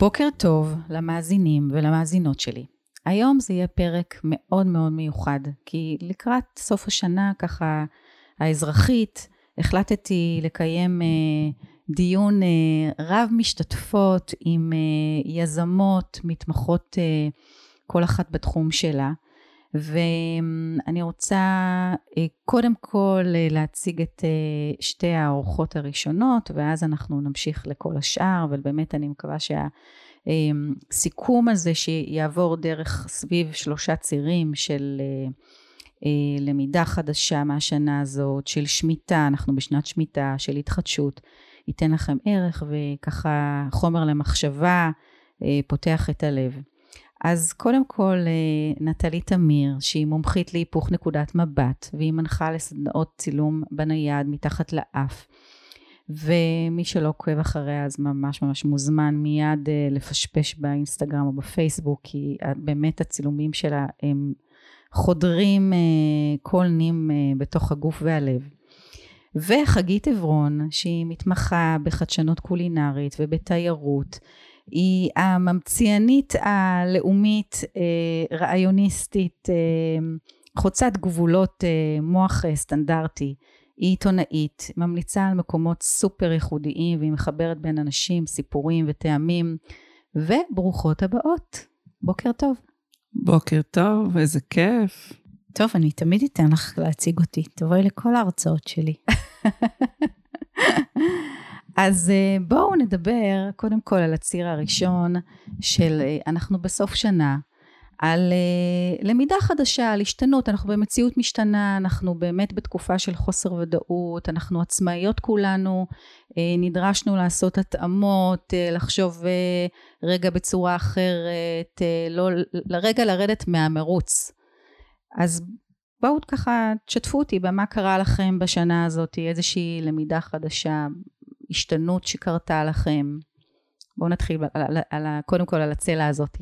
בוקר טוב למאזינים ולמאזינות שלי. היום זה יהיה פרק מאוד מאוד מיוחד, כי לקראת סוף השנה ככה האזרחית, החלטתי לקיים אה, דיון אה, רב משתתפות עם אה, יזמות, מתמחות אה, כל אחת בתחום שלה. ואני רוצה אה, קודם כל אה, להציג את אה, שתי האורחות הראשונות ואז אנחנו נמשיך לכל השאר ובאמת אני מקווה שהסיכום הזה שיעבור דרך סביב שלושה צירים של למידה חדשה מהשנה הזאת, של שמיטה, אנחנו בשנת שמיטה, של התחדשות, ייתן לכם ערך וככה חומר למחשבה, פותח את הלב. אז קודם כל אה, נטלי תמיר שהיא מומחית להיפוך נקודת מבט והיא מנחה לסדנאות צילום בנייד מתחת לאף. ומי שלא עוקב אחריה אז ממש ממש מוזמן מיד אה, לפשפש באינסטגרם או בפייסבוק כי באמת הצילומים שלה הם חודרים אה, כל נים בתוך הגוף והלב. וחגית עברון שהיא מתמחה בחדשנות קולינרית ובתיירות היא הממציאנית הלאומית, אה, רעיוניסטית, אה, חוצת גבולות אה, מוח סטנדרטי. היא עיתונאית, ממליצה על מקומות סופר ייחודיים והיא מחברת בין אנשים, סיפורים וטעמים. וברוכות הבאות. בוקר טוב. בוקר טוב, איזה כיף. טוב, אני תמיד אתן לך להציג אותי. תבואי לכל ההרצאות שלי. אז אה, בואו נדבר קודם כל על הציר הראשון של אה, אנחנו בסוף שנה, על uh, למידה חדשה, על השתנות, אנחנו במציאות משתנה, אנחנו באמת בתקופה של חוסר ודאות, אנחנו עצמאיות כולנו, נדרשנו לעשות התאמות, לחשוב רגע בצורה אחרת, לא, לרגע לרדת מהמרוץ. אז בואו ככה תשתפו אותי במה קרה לכם בשנה הזאת, איזושהי למידה חדשה, השתנות שקרתה לכם? בואו נתחיל על, על, על, קודם כל על הצלע הזאת.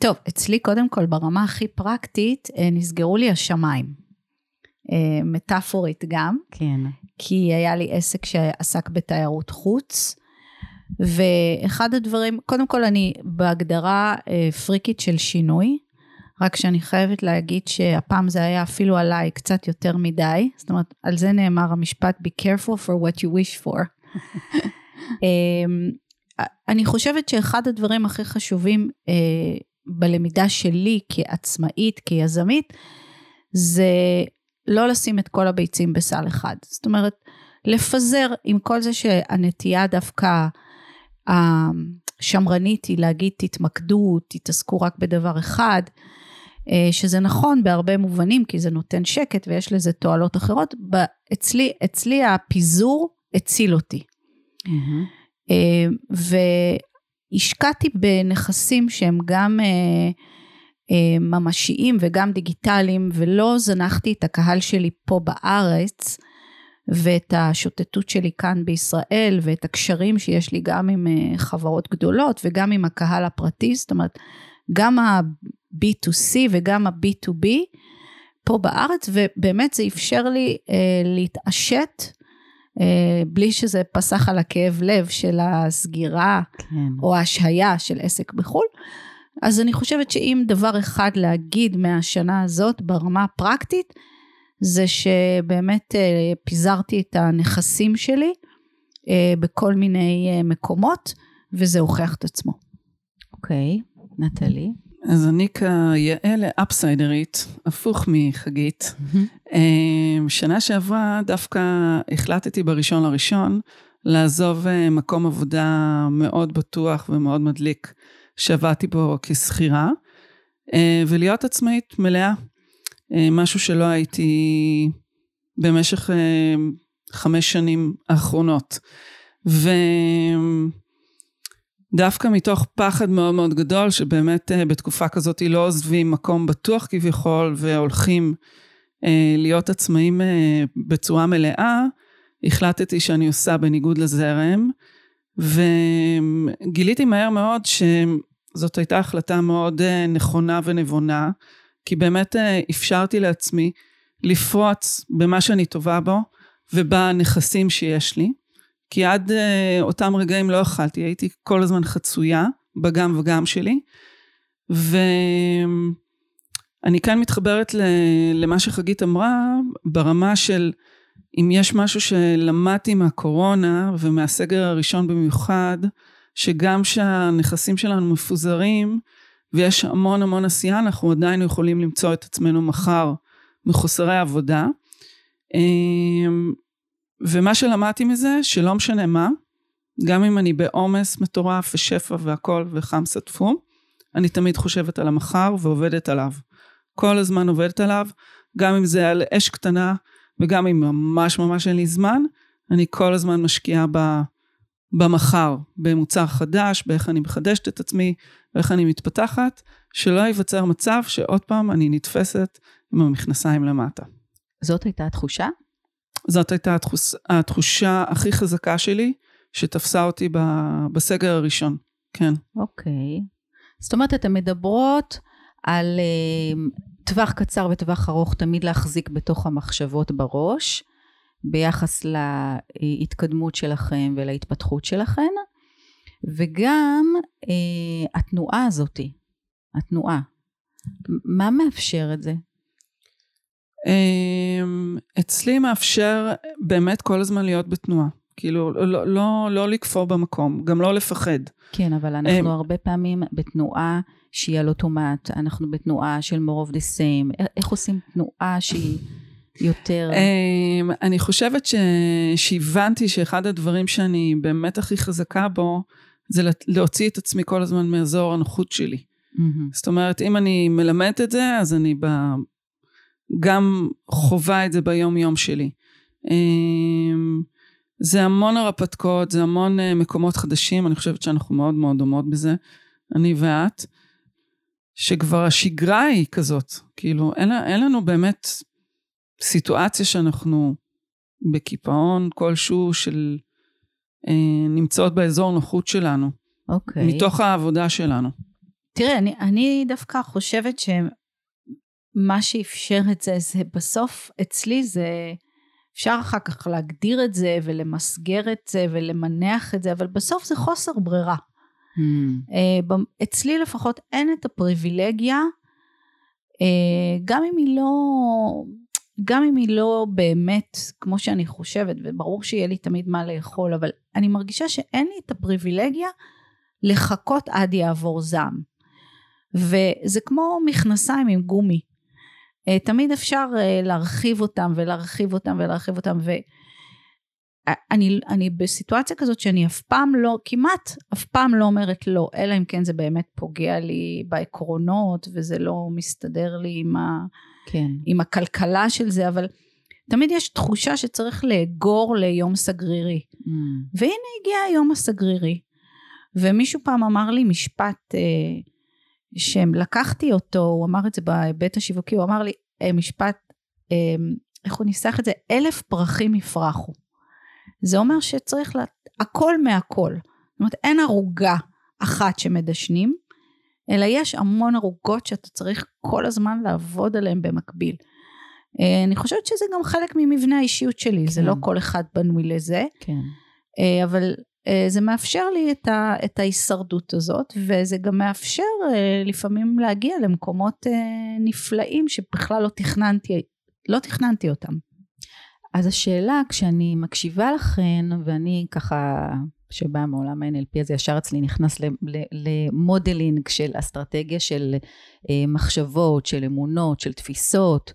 טוב, אצלי קודם כל ברמה הכי פרקטית אה, נסגרו לי השמיים. אה, מטאפורית גם. כן. כי היה לי עסק שעסק בתיירות חוץ. ואחד הדברים, קודם כל אני בהגדרה אה, פריקית של שינוי. רק שאני חייבת להגיד שהפעם זה היה אפילו עליי קצת יותר מדי, זאת אומרת, על זה נאמר המשפט be careful for what you wish for. אמ, אני חושבת שאחד הדברים הכי חשובים אה, בלמידה שלי כעצמאית, כיזמית, זה לא לשים את כל הביצים בסל אחד. זאת אומרת, לפזר עם כל זה שהנטייה דווקא השמרנית היא להגיד תתמקדו, תתעסקו רק בדבר אחד, שזה נכון בהרבה מובנים, כי זה נותן שקט ויש לזה תועלות אחרות. אצלי, אצלי הפיזור הציל אותי. Mm-hmm. והשקעתי בנכסים שהם גם אה, ממשיים וגם דיגיטליים, ולא זנחתי את הקהל שלי פה בארץ. ואת השוטטות שלי כאן בישראל ואת הקשרים שיש לי גם עם חברות גדולות וגם עם הקהל הפרטי, זאת אומרת גם ה-B2C וגם ה-B2B פה בארץ, ובאמת זה אפשר לי אה, להתעשת. אה, בלי שזה פסח על הכאב לב של הסגירה כן. או ההשהיה של עסק בחו"ל. אז אני חושבת שאם דבר אחד להגיד מהשנה הזאת ברמה הפרקטית, זה שבאמת אה, פיזרתי את הנכסים שלי אה, בכל מיני אה, מקומות, וזה הוכיח את עצמו. אוקיי, okay. נטלי? אז אני כיעל אפסיידרית, הפוך מחגית. Mm-hmm. שנה שעברה דווקא החלטתי בראשון לראשון לעזוב אה, מקום עבודה מאוד בטוח ומאוד מדליק שעבדתי בו כשכירה, אה, ולהיות עצמאית מלאה. משהו שלא הייתי במשך חמש שנים האחרונות. ו... דווקא מתוך פחד מאוד מאוד גדול, שבאמת אה, בתקופה כזאת לא עוזבים מקום בטוח כביכול, והולכים אה, להיות עצמאים אה, בצורה מלאה, החלטתי שאני עושה בניגוד לזרם, וגיליתי מהר מאוד שזאת הייתה החלטה מאוד נכונה ונבונה, כי באמת אפשרתי לעצמי לפרוץ במה שאני טובה בו ובנכסים שיש לי. כי עד uh, אותם רגעים לא אכלתי, הייתי כל הזמן חצויה בגם וגם שלי. ואני כאן מתחברת למה שחגית אמרה, ברמה של אם יש משהו שלמדתי מהקורונה ומהסגר הראשון במיוחד, שגם כשהנכסים שלנו מפוזרים ויש המון המון עשייה, אנחנו עדיין יכולים למצוא את עצמנו מחר מחוסרי עבודה. ומה שלמדתי מזה, שלא משנה מה, גם אם אני בעומס מטורף ושפע והכל וחם סטפו, אני תמיד חושבת על המחר ועובדת עליו. כל הזמן עובדת עליו, גם אם זה על אש קטנה וגם אם ממש ממש אין לי זמן, אני כל הזמן משקיעה ב, במחר, במוצר חדש, באיך אני מחדשת את עצמי, ואיך אני מתפתחת, שלא ייווצר מצב שעוד פעם אני נתפסת עם המכנסיים למטה. זאת הייתה התחושה? זאת הייתה התחוש, התחושה הכי חזקה שלי, שתפסה אותי ב, בסגר הראשון, כן. אוקיי. זאת אומרת, אתן מדברות על uh, טווח קצר וטווח ארוך תמיד להחזיק בתוך המחשבות בראש, ביחס להתקדמות שלכם ולהתפתחות שלכם, וגם uh, התנועה הזאתי, התנועה. מה מאפשר את זה? אמ, אצלי מאפשר באמת כל הזמן להיות בתנועה. כאילו, לא, לא, לא לקפוא במקום, גם לא לפחד. כן, אבל אנחנו הם... הרבה פעמים בתנועה שהיא על אוטומט, אנחנו בתנועה של more of the same. איך עושים תנועה שהיא יותר... אמ, אני חושבת ש... שהבנתי שאחד הדברים שאני באמת הכי חזקה בו, זה להוציא את עצמי כל הזמן מאזור הנוחות שלי. Mm-hmm. זאת אומרת, אם אני מלמדת את זה, אז אני. גם חווה את זה ביום יום שלי. אמ, זה המון הרפתקאות, זה המון אה, מקומות חדשים, אני חושבת שאנחנו מאוד מאוד דומות בזה, אני ואת, שכבר השגרה היא כזאת, כאילו אין, אין לנו באמת סיטואציה שאנחנו בקיפאון כלשהו של אה, נמצאות באזור נוחות שלנו, אוקיי. מתוך העבודה שלנו. תראה, אני, אני דווקא חושבת שמה שאפשר את זה, זה בסוף אצלי זה אפשר אחר כך להגדיר את זה ולמסגר את זה ולמנח את זה, אבל בסוף זה חוסר ברירה. Mm. אצלי לפחות אין את הפריבילגיה, אה, גם אם היא לא, גם אם היא לא באמת כמו שאני חושבת, וברור שיהיה לי תמיד מה לאכול, אבל אני מרגישה שאין לי את הפריבילגיה לחכות עד יעבור זעם. וזה כמו מכנסיים עם גומי. אה, תמיד אפשר אה, להרחיב אותם ולהרחיב אותם ולהרחיב אותם ואני אני בסיטואציה כזאת שאני אף פעם לא, כמעט אף פעם לא אומרת לא, אלא אם כן זה באמת פוגע לי בעקרונות וזה לא מסתדר לי עם, ה, כן. עם הכלכלה של זה, אבל תמיד יש תחושה שצריך לאגור ליום סגרירי. Mm. והנה הגיע היום הסגרירי. ומישהו פעם אמר לי משפט, אה, שלקחתי אותו, הוא אמר את זה בהיבט השיווקי, הוא אמר לי אה, משפט, אה, איך הוא ניסח את זה? אלף פרחים יפרחו. זה אומר שצריך, לה, הכל מהכל. זאת אומרת, אין ערוגה אחת שמדשנים, אלא יש המון ערוגות שאתה צריך כל הזמן לעבוד עליהן במקביל. אה, אני חושבת שזה גם חלק ממבנה האישיות שלי, כן. זה לא כל אחד בנוי לזה. כן. אבל זה מאפשר לי את, ה, את ההישרדות הזאת, וזה גם מאפשר אה, לפעמים להגיע למקומות אה, נפלאים שבכלל לא תכננתי, לא תכננתי אותם. אז השאלה, כשאני מקשיבה לכן, ואני ככה, שבאה מעולם ה-NLP, אז ישר אצלי נכנס למודלינג של אסטרטגיה של מחשבות, של אמונות, של תפיסות.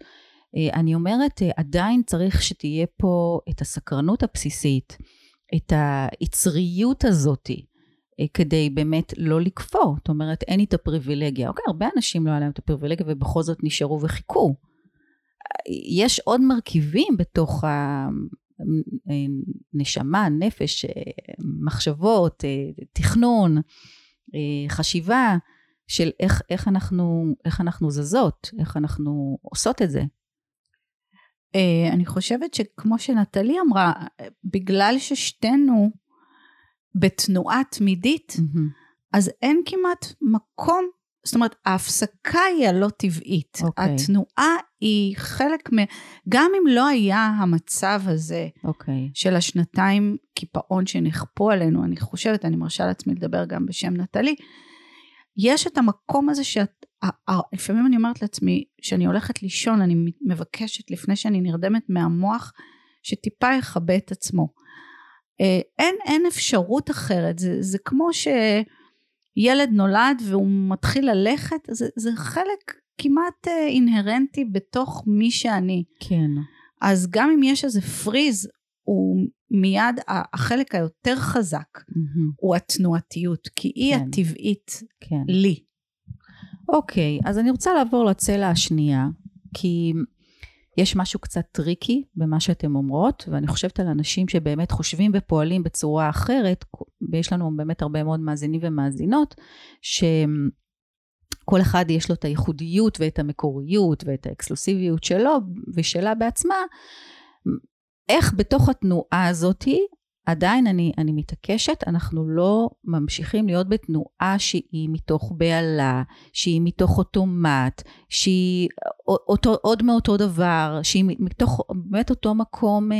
אני אומרת, עדיין צריך שתהיה פה את הסקרנות הבסיסית. את היצריות הזאתי אה, כדי באמת לא לקפוא. זאת אומרת, אין לי את הפריבילגיה. אוקיי, הרבה אנשים לא היה להם את הפריבילגיה ובכל זאת נשארו וחיכו. יש עוד מרכיבים בתוך הנשמה, אה, נפש, אה, מחשבות, תכנון, חשיבה, של איך, איך, אנחנו, איך אנחנו זזות, איך אנחנו עושות את זה. Uh, אני חושבת שכמו שנטלי אמרה, בגלל ששתינו בתנועה תמידית, mm-hmm. אז אין כמעט מקום זאת אומרת, ההפסקה היא הלא טבעית. אוקיי. התנועה היא חלק מ... גם אם לא היה המצב הזה אוקיי. של השנתיים קיפאון שנכפו עלינו, אני חושבת, אני מרשה לעצמי לדבר גם בשם נטלי, יש את המקום הזה שאת, לפעמים אני אומרת לעצמי, כשאני הולכת לישון, אני מבקשת לפני שאני נרדמת מהמוח, שטיפה יכבה את עצמו. אה, אין, אין אפשרות אחרת, זה, זה כמו שילד נולד והוא מתחיל ללכת, זה, זה חלק כמעט אה, אינהרנטי בתוך מי שאני. כן. אז גם אם יש איזה freeze, הוא מיד, החלק היותר חזק מהמם. הוא התנועתיות, כי היא כן. הטבעית כן. לי. אוקיי, אז אני רוצה לעבור לצלע השנייה, כי יש משהו קצת tricky במה שאתן אומרות, ואני חושבת על אנשים שבאמת חושבים ופועלים בצורה אחרת, ויש לנו באמת הרבה מאוד מאזינים ומאזינות, שכל אחד יש לו את הייחודיות ואת המקוריות ואת האקסקלוסיביות שלו ושלה בעצמה, איך בתוך התנועה הזאתי עדיין אני, אני מתעקשת, אנחנו לא ממשיכים להיות בתנועה שהיא מתוך בהלה, שהיא מתוך אוטומט, שהיא אותו, עוד מאותו דבר, שהיא מתוך באמת אותו מקום אה,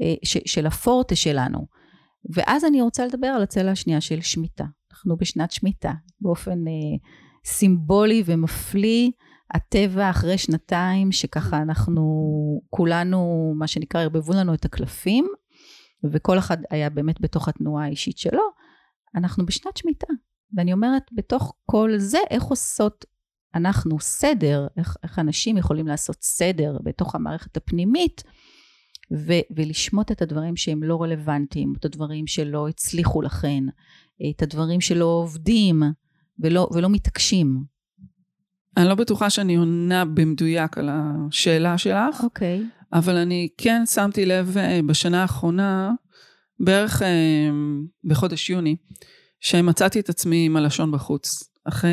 אה, ש, של הפורטה שלנו. ואז אני רוצה לדבר על הצלע השנייה של שמיטה. אנחנו בשנת שמיטה, באופן אה, סימבולי ומפליא. הטבע אחרי שנתיים שככה אנחנו כולנו מה שנקרא ערבבו לנו את הקלפים וכל אחד היה באמת בתוך התנועה האישית שלו, אנחנו בשנת שמיטה. ואני אומרת, בתוך כל זה, איך עושות אנחנו סדר, איך, איך אנשים יכולים לעשות סדר בתוך המערכת הפנימית, ו- ולשמוט את הדברים שהם לא רלוונטיים, את הדברים שלא הצליחו לכן, את הדברים שלא עובדים ולא, ולא מתעקשים. אני לא בטוחה שאני עונה במדויק על השאלה שלך, אוקיי. Okay. אבל אני כן שמתי לב אה, בשנה האחרונה, בערך אה, בחודש יוני, שמצאתי את עצמי עם הלשון בחוץ, אחרי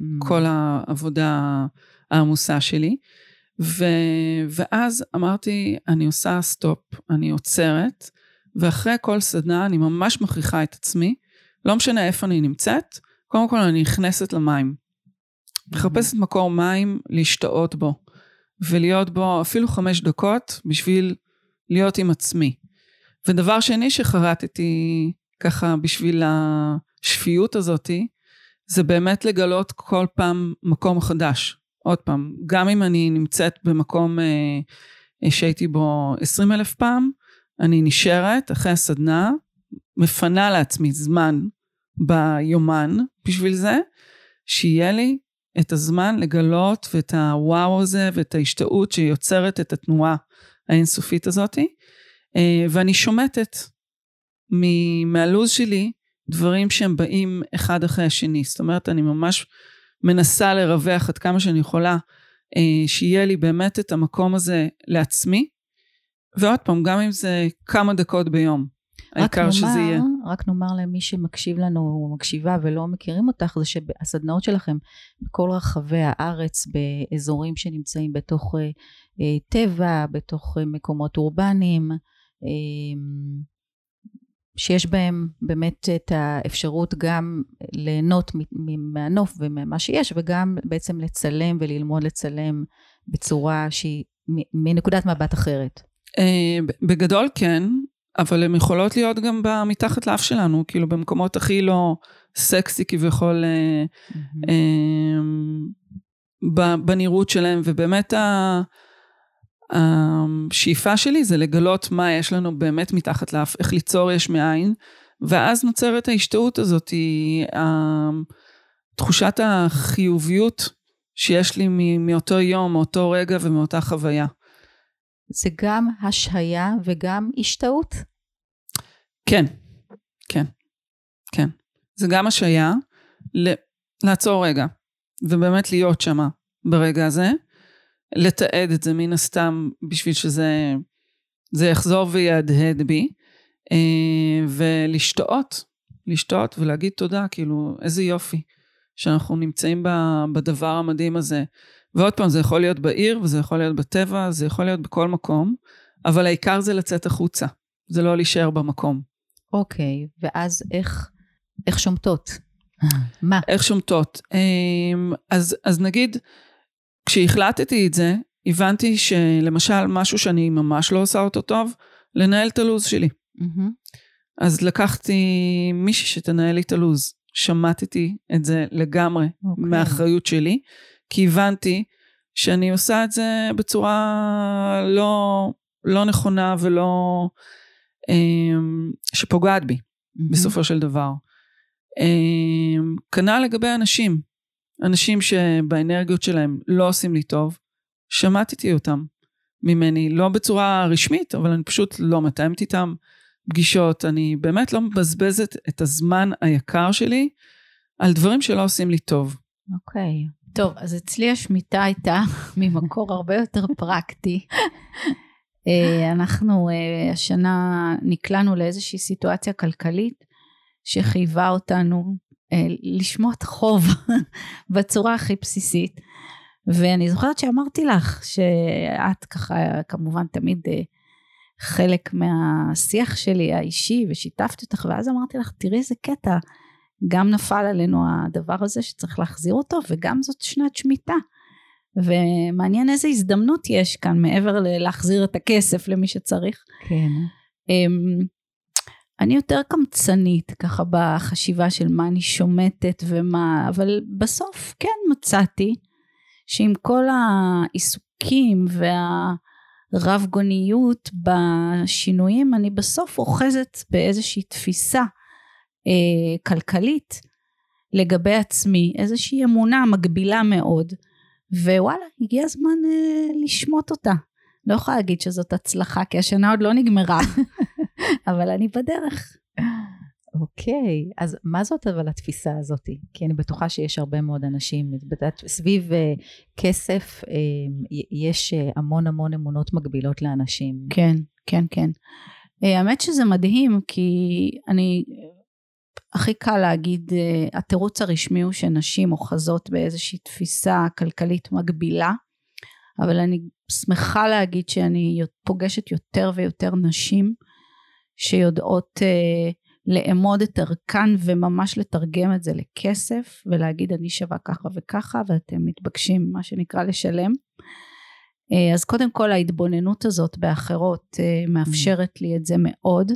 mm. כל העבודה העמוסה שלי. ו... ואז אמרתי, אני עושה סטופ, אני עוצרת, ואחרי כל סדנה אני ממש מכריחה את עצמי, לא משנה איפה אני נמצאת, קודם כל אני נכנסת למים. מחפשת מקור מים להשתאות בו, ולהיות בו אפילו חמש דקות בשביל להיות עם עצמי. ודבר שני שחרטתי ככה בשביל השפיות הזאתי, זה באמת לגלות כל פעם מקום חדש. עוד פעם, גם אם אני נמצאת במקום אה, שהייתי בו עשרים אלף פעם, אני נשארת אחרי הסדנה, מפנה לעצמי זמן ביומן בשביל זה, שיהיה לי את הזמן לגלות ואת הוואו הזה ואת ההשתאות שיוצרת את התנועה האינסופית הזאתי. ואני שומטת מהלו"ז שלי דברים שהם באים אחד אחרי השני. זאת אומרת, אני ממש מנסה לרווח עד כמה שאני יכולה, שיהיה לי באמת את המקום הזה לעצמי. ועוד פעם, גם אם זה כמה דקות ביום. העיקר נאמר, שזה יהיה. רק נאמר למי שמקשיב לנו או מקשיבה ולא מכירים אותך, זה שהסדנאות שלכם בכל רחבי הארץ, באזורים שנמצאים בתוך אה, אה, טבע, בתוך אה, מקומות אורבניים, אה, שיש בהם באמת את האפשרות גם ליהנות מהנוף וממה שיש, וגם בעצם לצלם וללמוד לצלם בצורה שהיא מנקודת מבט אחרת. בגדול כן, אבל הן יכולות להיות גם מתחת לאף שלנו, כאילו במקומות הכי לא סקסי כביכול mm-hmm. אה, בנראות שלהם, ובאמת השאיפה שלי זה לגלות מה יש לנו באמת מתחת לאף, איך ליצור יש מאין, ואז נוצרת ההשתאות הזאת, היא תחושת החיוביות שיש לי מאותו יום, מאותו רגע ומאותה חוויה. זה גם השהיה וגם השתאות? כן, כן, כן. זה גם השהיה, לעצור רגע, ובאמת להיות שמה ברגע הזה, לתעד את זה מן הסתם בשביל שזה זה יחזור ויהדהד בי, ולשתות, לשתות ולהגיד תודה, כאילו איזה יופי שאנחנו נמצאים בדבר המדהים הזה. ועוד פעם, זה יכול להיות בעיר, וזה יכול להיות בטבע, זה יכול להיות בכל מקום, אבל העיקר זה לצאת החוצה, זה לא להישאר במקום. אוקיי, ואז איך, איך שומטות? מה? איך שומטות. אמ, אז, אז נגיד, כשהחלטתי את זה, הבנתי שלמשל משהו שאני ממש לא עושה אותו טוב, לנהל את הלו"ז שלי. מהמם. אז לקחתי מישהי שתנהל לי את הלו"ז. שמטתי את זה לגמרי אוקיי. מהאחריות שלי, כי הבנתי שאני עושה את זה בצורה לא, לא נכונה ולא... אמ, שפוגעת בי. מהמם. בסופו של דבר. אמ, כנ"ל לגבי אנשים, אנשים שבאנרגיות שלהם לא עושים לי טוב, שמטתי אותם ממני, לא בצורה רשמית, אבל אני פשוט לא מתאמת איתם פגישות, אני באמת לא מבזבזת את הזמן היקר שלי על דברים שלא עושים לי טוב. אוקיי. טוב, אז אצלי השמיטה הייתה ממקור הרבה יותר פרקטי. אה, אנחנו אה, השנה נקלענו לאיזושהי סיטואציה כלכלית שחייבה אותנו אה, לשמוט חוב בצורה הכי בסיסית. ואני זוכרת שאמרתי לך שאת ככה כמובן תמיד חלק מהשיח שלי האישי ושיתפתי אותך ואז אמרתי לך תראי איזה קטע גם נפל עלינו הדבר הזה שצריך להחזיר אותו וגם זאת שנת שמיטה ומעניין איזה הזדמנות יש כאן מעבר ללהחזיר את הכסף למי שצריך. כן. אמ, אני יותר קמצנית ככה בחשיבה של מה אני שומטת ומה, אבל בסוף כן מצאתי שעם כל העיסוקים והרב גוניות בשינויים אני בסוף אוחזת באיזושהי תפיסה אה, כלכלית לגבי עצמי, איזושהי אמונה מגבילה מאוד ווואלה הגיע הזמן אה, לשמוט אותה. לא יכולה להגיד שזאת הצלחה כי השנה עוד לא נגמרה אבל אני בדרך. אוקיי, אז מה זאת אבל התפיסה הזאת? כי אני בטוחה שיש הרבה מאוד אנשים, סביב אה, כסף י- יש אה, המון המון אמונות מגבילות לאנשים. כן, כן, כן. אה, האמת שזה מדהים כי אני, הכי קל להגיד, אה, התירוץ הרשמי הוא שנשים אוחזות באיזושהי תפיסה כלכלית מגבילה, אבל אני שמחה להגיד שאני פוגשת יותר ויותר נשים שיודעות אה, לאמוד את ערכן וממש לתרגם את זה לכסף ולהגיד אני שווה ככה וככה ואתם מתבקשים מה שנקרא לשלם. אה, אז קודם כל ההתבוננות הזאת באחרות אה, מאפשרת לי את זה מאוד.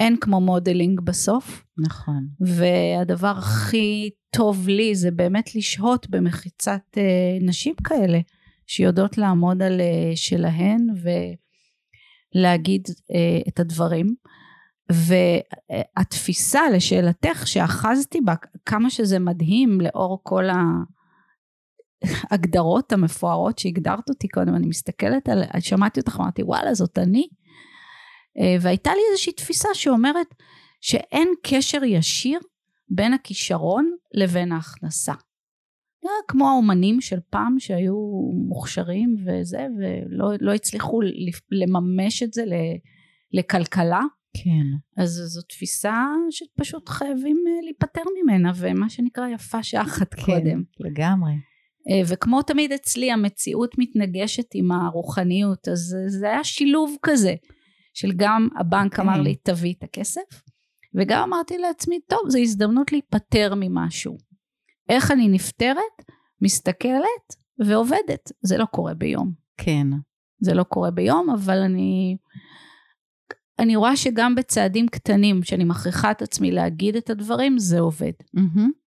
אין כמו modeling בסוף נכון. והדבר הכי טוב לי זה באמת לשהות במחיצת אה, נשים כאלה שיודעות לעמוד על אה, שלהן ולהגיד אה, את הדברים. והתפיסה לשאלתך שאחזתי בה כמה שזה מדהים לאור כל ההגדרות המפוארות שהגדרת אותי קודם אני מסתכלת על שמעתי אותך אמרתי וואלה זאת אני והייתה לי איזושהי תפיסה שאומרת שאין קשר ישיר בין הכישרון לבין ההכנסה. כמו האומנים של פעם שהיו מוכשרים וזה ולא לא הצליחו לממש את זה לכלכלה כן. אז זו תפיסה שפשוט חייבים אה, להיפטר ממנה ומה שנקרא יפה שעה אחת כן, קודם. לגמרי. אה, וכמו תמיד אצלי המציאות מתנגשת עם הרוחניות אז זה היה שילוב כזה של גם הבנק אמר לי תביא את הכסף וגם אמרתי לעצמי טוב זו הזדמנות להיפטר ממשהו. איך אני נפטרת? מסתכלת ועובדת. זה לא קורה ביום. כן. זה לא קורה ביום אבל אני אני רואה שגם בצעדים קטנים שאני מכריחה את עצמי להגיד את הדברים זה עובד. Mm-hmm.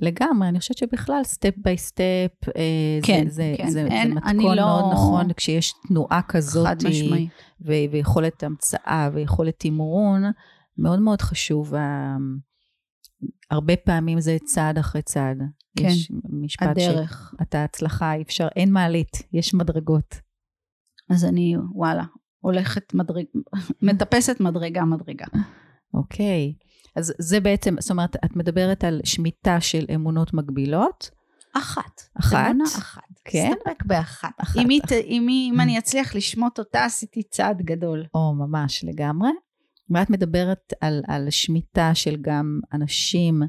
לגמרי, אני חושבת שבכלל step by step, כן, זה, כן. זה, אין, זה מתכון לא... מאוד נכון, כשיש תנועה כזאת, חד משמעי. ו- ויכולת המצאה ויכולת תמרון, מאוד מאוד חשוב. הרבה פעמים זה צעד אחרי צעד. כן, יש משפט הדרך. שאתה הצלחה, אי אפשר, אין מעלית, יש מדרגות. אז אני, וואלה, הולכת מדרג... מטפסת מדרגה מדרגה. אוקיי. אז זה בעצם, זאת אומרת, את מדברת על שמיטה של אמונות מגבילות. אחת. אחת? אמונה אחת. כן? סתפק באחת. אחת. אם, היא, אם, היא, אם אני אצליח לשמוט אותה, עשיתי צעד גדול. או, ממש, לגמרי. ואת מדברת על, על שמיטה של גם אנשים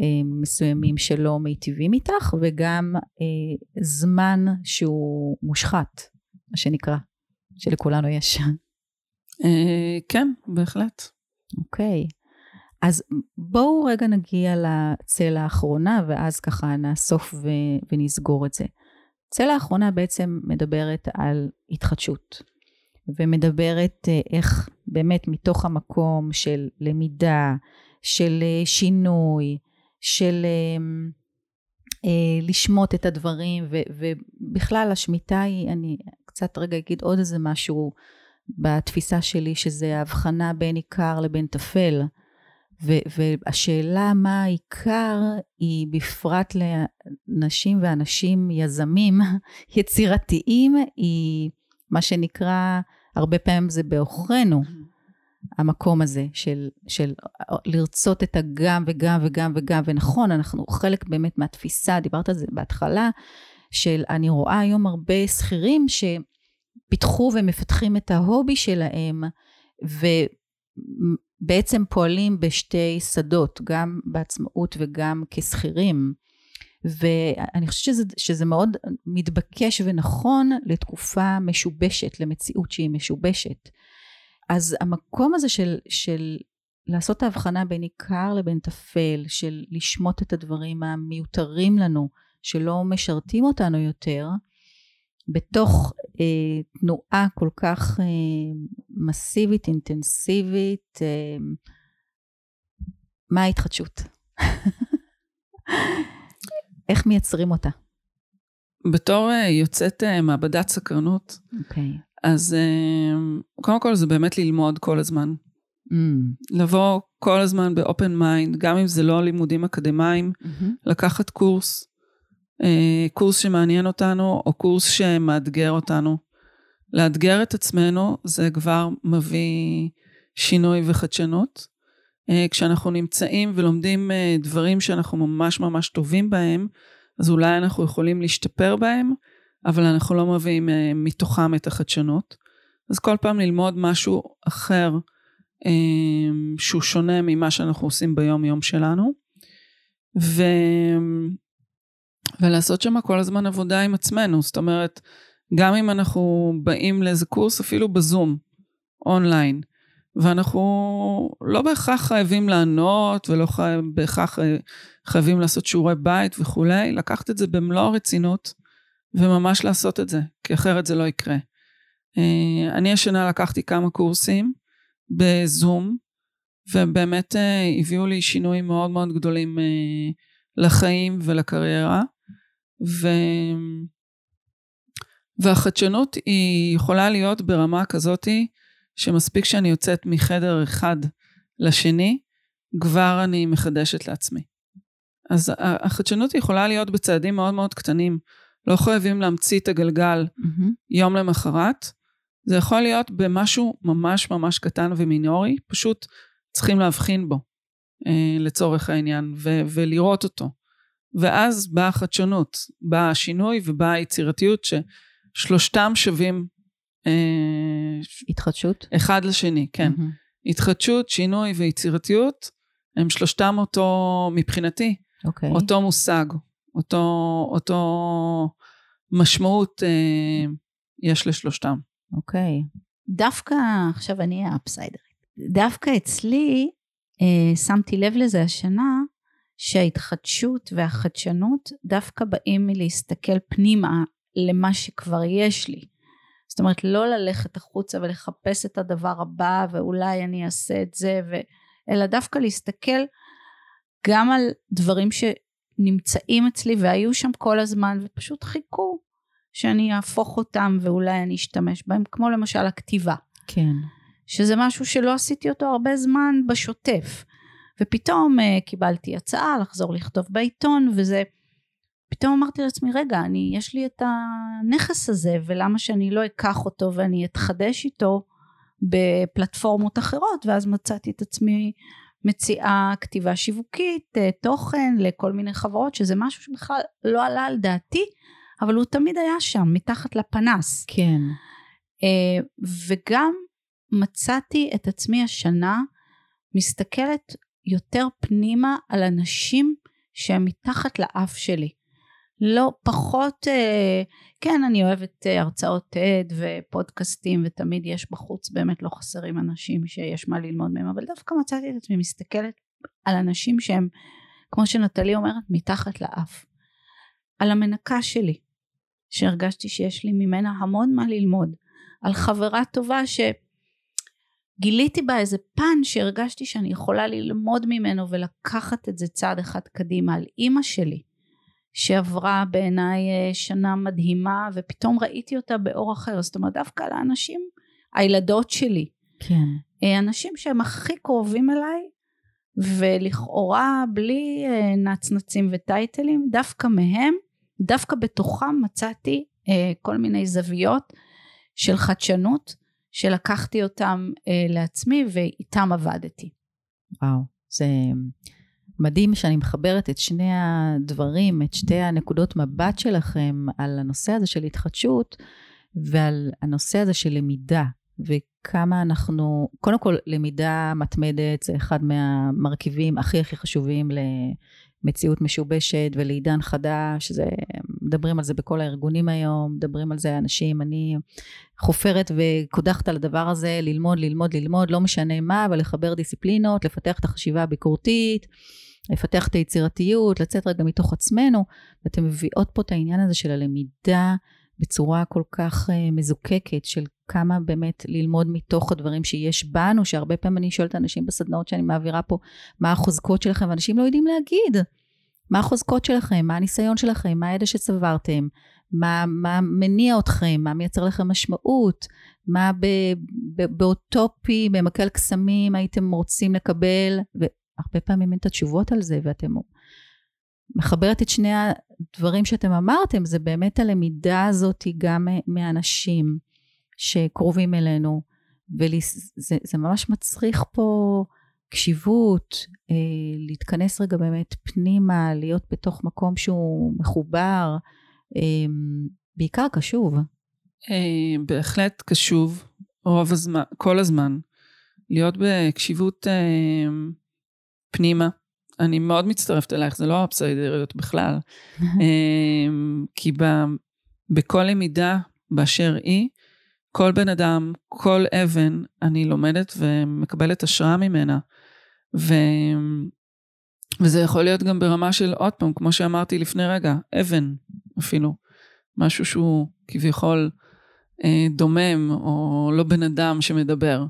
אה, מסוימים שלא מיטיבים איתך, וגם אה, זמן שהוא מושחת, מה שנקרא, שלכולנו יש. אה, כן, בהחלט. אוקיי. אז בואו רגע נגיע לצלע האחרונה, ואז ככה נאסוף ו- ונסגור את זה. צלע האחרונה בעצם מדברת על התחדשות, ומדברת אה, איך באמת מתוך המקום של למידה, של אה, שינוי, של אה, לשמוט את הדברים, ו- ובכלל השמיטה היא, אני קצת רגע אגיד עוד איזה משהו בתפיסה שלי, שזה ההבחנה בין עיקר לבין טפל. ו- והשאלה מה העיקר היא בפרט לנשים ואנשים יזמים יצירתיים, היא מה שנקרא, הרבה פעמים זה בעוכרינו, המקום הזה של, של לרצות את הגם וגם וגם וגם, ונכון, אנחנו חלק באמת מהתפיסה, דיברת על זה בהתחלה, של אני רואה היום הרבה שכירים שפיתחו ומפתחים את ההובי שלהם, ובעצם פועלים בשתי שדות, גם בעצמאות וגם כשכירים. ואני חושבת שזה, שזה מאוד מתבקש ונכון לתקופה משובשת, למציאות שהיא משובשת. אז המקום הזה של, של לעשות ההבחנה בין עיקר לבין טפל, של לשמוט את הדברים המיותרים לנו, שלא משרתים אותנו יותר, בתוך אה, תנועה כל כך אה, מסיבית, אינטנסיבית, אה, מה ההתחדשות? איך מייצרים אותה? בתור אה, יוצאת אה, מעבדת סקרנות, אוקיי. Okay. אז אה, קודם כל זה באמת ללמוד כל הזמן. Mm. לבוא כל הזמן ב open mind, גם אם זה לא לימודים אקדמיים, mm-hmm. לקחת קורס, קורס שמעניין אותנו, או קורס שמאתגר אותנו. לאתגר את עצמנו זה כבר מביא שינוי וחדשנות. כשאנחנו נמצאים ולומדים דברים שאנחנו ממש ממש טובים בהם, אז אולי אנחנו יכולים להשתפר בהם, אבל אנחנו לא מביאים מתוכם את החדשנות. אז כל פעם ללמוד משהו אחר שהוא שונה ממה שאנחנו עושים ביום יום שלנו. ו... ולעשות שם כל הזמן עבודה עם עצמנו, זאת אומרת, גם אם אנחנו באים לאיזה קורס, אפילו בזום, אונליין, ואנחנו לא בהכרח חייבים לענות ולא חי... בהכרח אה, חייבים לעשות שיעורי בית וכולי, לקחת את זה במלוא הרצינות וממש לעשות את זה, כי אחרת זה לא יקרה. אה, אני השנה לקחתי כמה קורסים בזום, ובאמת אה, הביאו לי שינויים מאוד מאוד גדולים לחיים ולקריירה. ו... והחדשנות היא יכולה להיות ברמה כזאתי שמספיק שאני יוצאת מחדר אחד לשני, כבר אני מחדשת לעצמי. אז החדשנות יכולה להיות בצעדים מאוד מאוד קטנים. לא חייבים להמציא את הגלגל mm-hmm. יום למחרת. זה יכול להיות במשהו ממש ממש קטן ומינורי, פשוט צריכים להבחין בו אה, לצורך העניין ו- ולראות אותו. ואז באה החדשנות, בא השינוי ובאה היצירתיות ששלושתם שווים אה, התחדשות? אחד לשני, כן. Mm-hmm. התחדשות, שינוי ויצירתיות, הם שלושתם אותו, מבחינתי, okay. אוקיי. אותו מושג, אותו, אותו משמעות אה, יש לשלושתם. אוקיי. Okay. דווקא, עכשיו אני אהיה אפסיידרית, דווקא אצלי, אה, שמתי לב לזה השנה, שההתחדשות והחדשנות דווקא באים מלהסתכל פנימה למה שכבר יש לי. זאת אומרת לא ללכת החוצה ולחפש את הדבר הבא ואולי אני אעשה את זה ו... אלא דווקא להסתכל גם על דברים שנמצאים אצלי והיו שם כל הזמן ופשוט חיכו שאני אהפוך אותם ואולי אני אשתמש בהם כמו למשל הכתיבה. כן. שזה משהו שלא עשיתי אותו הרבה זמן בשוטף ופתאום uh, קיבלתי הצעה לחזור לכתוב בעיתון וזה פתאום אמרתי לעצמי רגע אני יש לי את הנכס הזה ולמה שאני לא אקח אותו ואני אתחדש איתו בפלטפורמות אחרות? ואז מצאתי את עצמי מציעה כתיבה שיווקית אה, תוכן לכל מיני חברות שזה משהו שבכלל לא עלה על דעתי אבל הוא תמיד היה שם מתחת לפנס. כן. אה, וגם מצאתי את עצמי השנה מסתכלת יותר פנימה על אנשים שהם מתחת לאף שלי לא פחות אה, כן אני אוהבת אה, הרצאות TED ופודקאסטים ותמיד יש בחוץ באמת לא חסרים אנשים שיש מה ללמוד מהם אבל דווקא מצאתי את עצמי מסתכלת על אנשים שהם, כמו שנטלי אומרת, מתחת לאף. על המנקה שלי, שהרגשתי שיש לי ממנה המון מה ללמוד. על חברה טובה שגיליתי בה איזה פן שהרגשתי שאני יכולה ללמוד ממנו ולקחת את זה צעד אחד קדימה. על אימא שלי, שעברה בעיניי אה, שנה מדהימה ופתאום ראיתי אותה באור אחר. זאת אומרת, דווקא על האנשים, הילדות שלי. כן. אה, אנשים שהם הכי קרובים אליי, ולכאורה בלי אה, נצנצים וטייטלים, דווקא מהם, דווקא בתוכם מצאתי כל מיני זוויות של חדשנות, שלקחתי אותם לעצמי ואיתם עבדתי. וואו, זה מדהים שאני מחברת את שני הדברים, את שתי הנקודות מבט שלכם על הנושא הזה של התחדשות ועל הנושא הזה של למידה. וכמה אנחנו, קודם כל למידה מתמדת זה אחד מהמרכיבים הכי הכי חשובים למציאות משובשת ולעידן חדש, זה, מדברים על זה בכל הארגונים היום, מדברים על זה אנשים, אני חופרת וקודחת על הדבר הזה, ללמוד, ללמוד, ללמוד, לא משנה מה, אבל לחבר דיסציפלינות, לפתח את החשיבה הביקורתית. לפתח את היצירתיות, לצאת רגע מתוך עצמנו, ואתם מביאות פה את העניין הזה של הלמידה בצורה כל כך uh, מזוקקת של כמה באמת ללמוד מתוך הדברים שיש בנו, שהרבה פעמים אני שואלת אנשים בסדנאות שאני מעבירה פה, מה החוזקות שלכם, ואנשים לא יודעים להגיד. מה החוזקות שלכם, מה הניסיון שלכם, מה הידע שצברתם, מה, מה מניע אתכם, מה מייצר לכם משמעות, מה ב, ב, באוטופי, במקל קסמים הייתם רוצים לקבל, והרבה פעמים אין את התשובות על זה, ואתם מחברת את שני הדברים שאתם אמרתם, זה באמת הלמידה הזאת גם מאנשים שקרובים אלינו, וזה ממש מצריך פה קשיבות, אה, להתכנס רגע באמת פנימה, להיות בתוך מקום שהוא מחובר, אה, בעיקר קשוב. אה, בהחלט קשוב, רוב הזמן, כל הזמן. להיות בקשיבות פנימה. אני מאוד מצטרפת אלייך, זה לא אבסיידריות בכלל. כי ב, בכל למידה באשר היא, כל בן אדם, כל אבן, אני לומדת ומקבלת השראה ממנה. ו... וזה יכול להיות גם ברמה של, עוד פעם, כמו שאמרתי לפני רגע, אבן אפילו. משהו שהוא כביכול אה, דומם, או לא בן אדם שמדבר.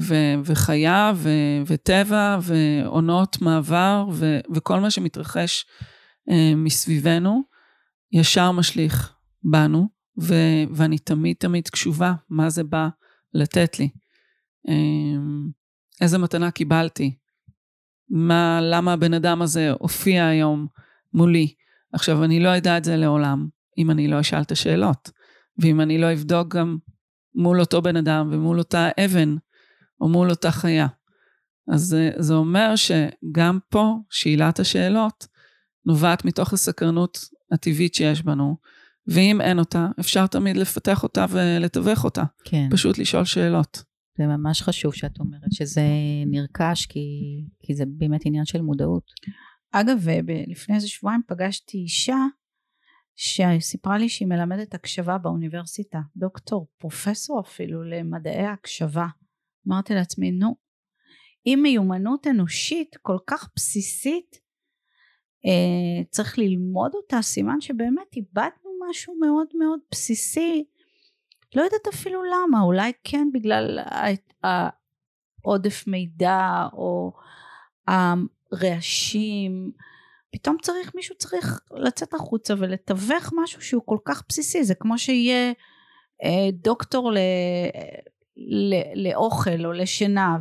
ו- וחיה ו- וטבע ועונות מעבר ו- וכל מה שמתרחש uh, מסביבנו ישר משליך בנו ו- ואני תמיד תמיד קשובה מה זה בא לתת לי. Um, איזה מתנה קיבלתי, מה, למה הבן אדם הזה הופיע היום מולי. עכשיו, אני לא אדע את זה לעולם אם אני לא אשאל את השאלות, ואם אני לא אבדוק גם מול אותו בן אדם ומול אותה אבן או מול אותה חיה. אז זה, זה אומר שגם פה שאלת השאלות נובעת מתוך הסקרנות הטבעית שיש בנו, ואם אין אותה, אפשר תמיד לפתח אותה ולתווך אותה. כן. פשוט לשאול שאלות. זה ממש חשוב שאת אומרת שזה נרכש, כי, כי זה באמת עניין של מודעות. אגב, לפני איזה שבועיים פגשתי אישה שסיפרה לי שהיא מלמדת הקשבה באוניברסיטה, דוקטור, פרופסור אפילו למדעי ההקשבה. אמרתי לעצמי, נו, אם מיומנות אנושית כל כך בסיסית, אה, צריך ללמוד אותה, סימן שבאמת איבדנו משהו מאוד מאוד בסיסי. לא יודעת אפילו למה, אולי כן בגלל העודף מידע או הרעשים. פתאום צריך, מישהו צריך לצאת החוצה ולתווך משהו שהוא כל כך בסיסי. זה כמו שיהיה אה, דוקטור ל... לאוכל או לשינה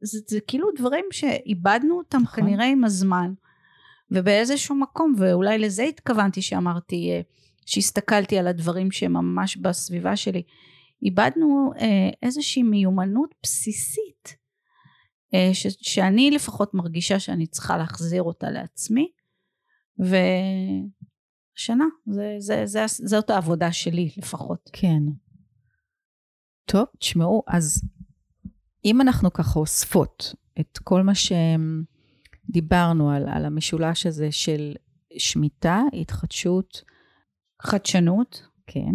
זה, זה כאילו דברים שאיבדנו אותם נכון. כנראה עם הזמן ובאיזשהו מקום ואולי לזה התכוונתי שאמרתי אה, שהסתכלתי על הדברים שהם ממש בסביבה שלי איבדנו אה, איזושהי מיומנות בסיסית אה, ש, שאני לפחות מרגישה שאני צריכה להחזיר אותה לעצמי ושנה זה, זה, זה, זאת העבודה שלי לפחות. כן. טוב, תשמעו, אז אם אנחנו ככה אוספות את כל מה שדיברנו על, על המשולש הזה של שמיטה, התחדשות, חדשנות, כן,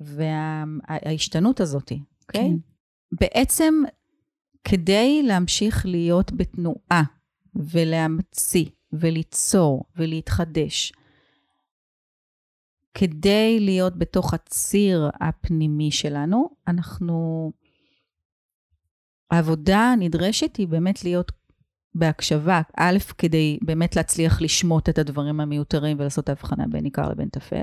וההשתנות וה, הזאת, אוקיי? Okay? כן. בעצם כדי להמשיך להיות בתנועה ולהמציא וליצור ולהתחדש, כדי להיות בתוך הציר הפנימי שלנו, אנחנו... העבודה הנדרשת היא באמת להיות בהקשבה, א', כדי באמת להצליח לשמוט את הדברים המיותרים ולעשות את ההבחנה בין עיקר לבין טפל.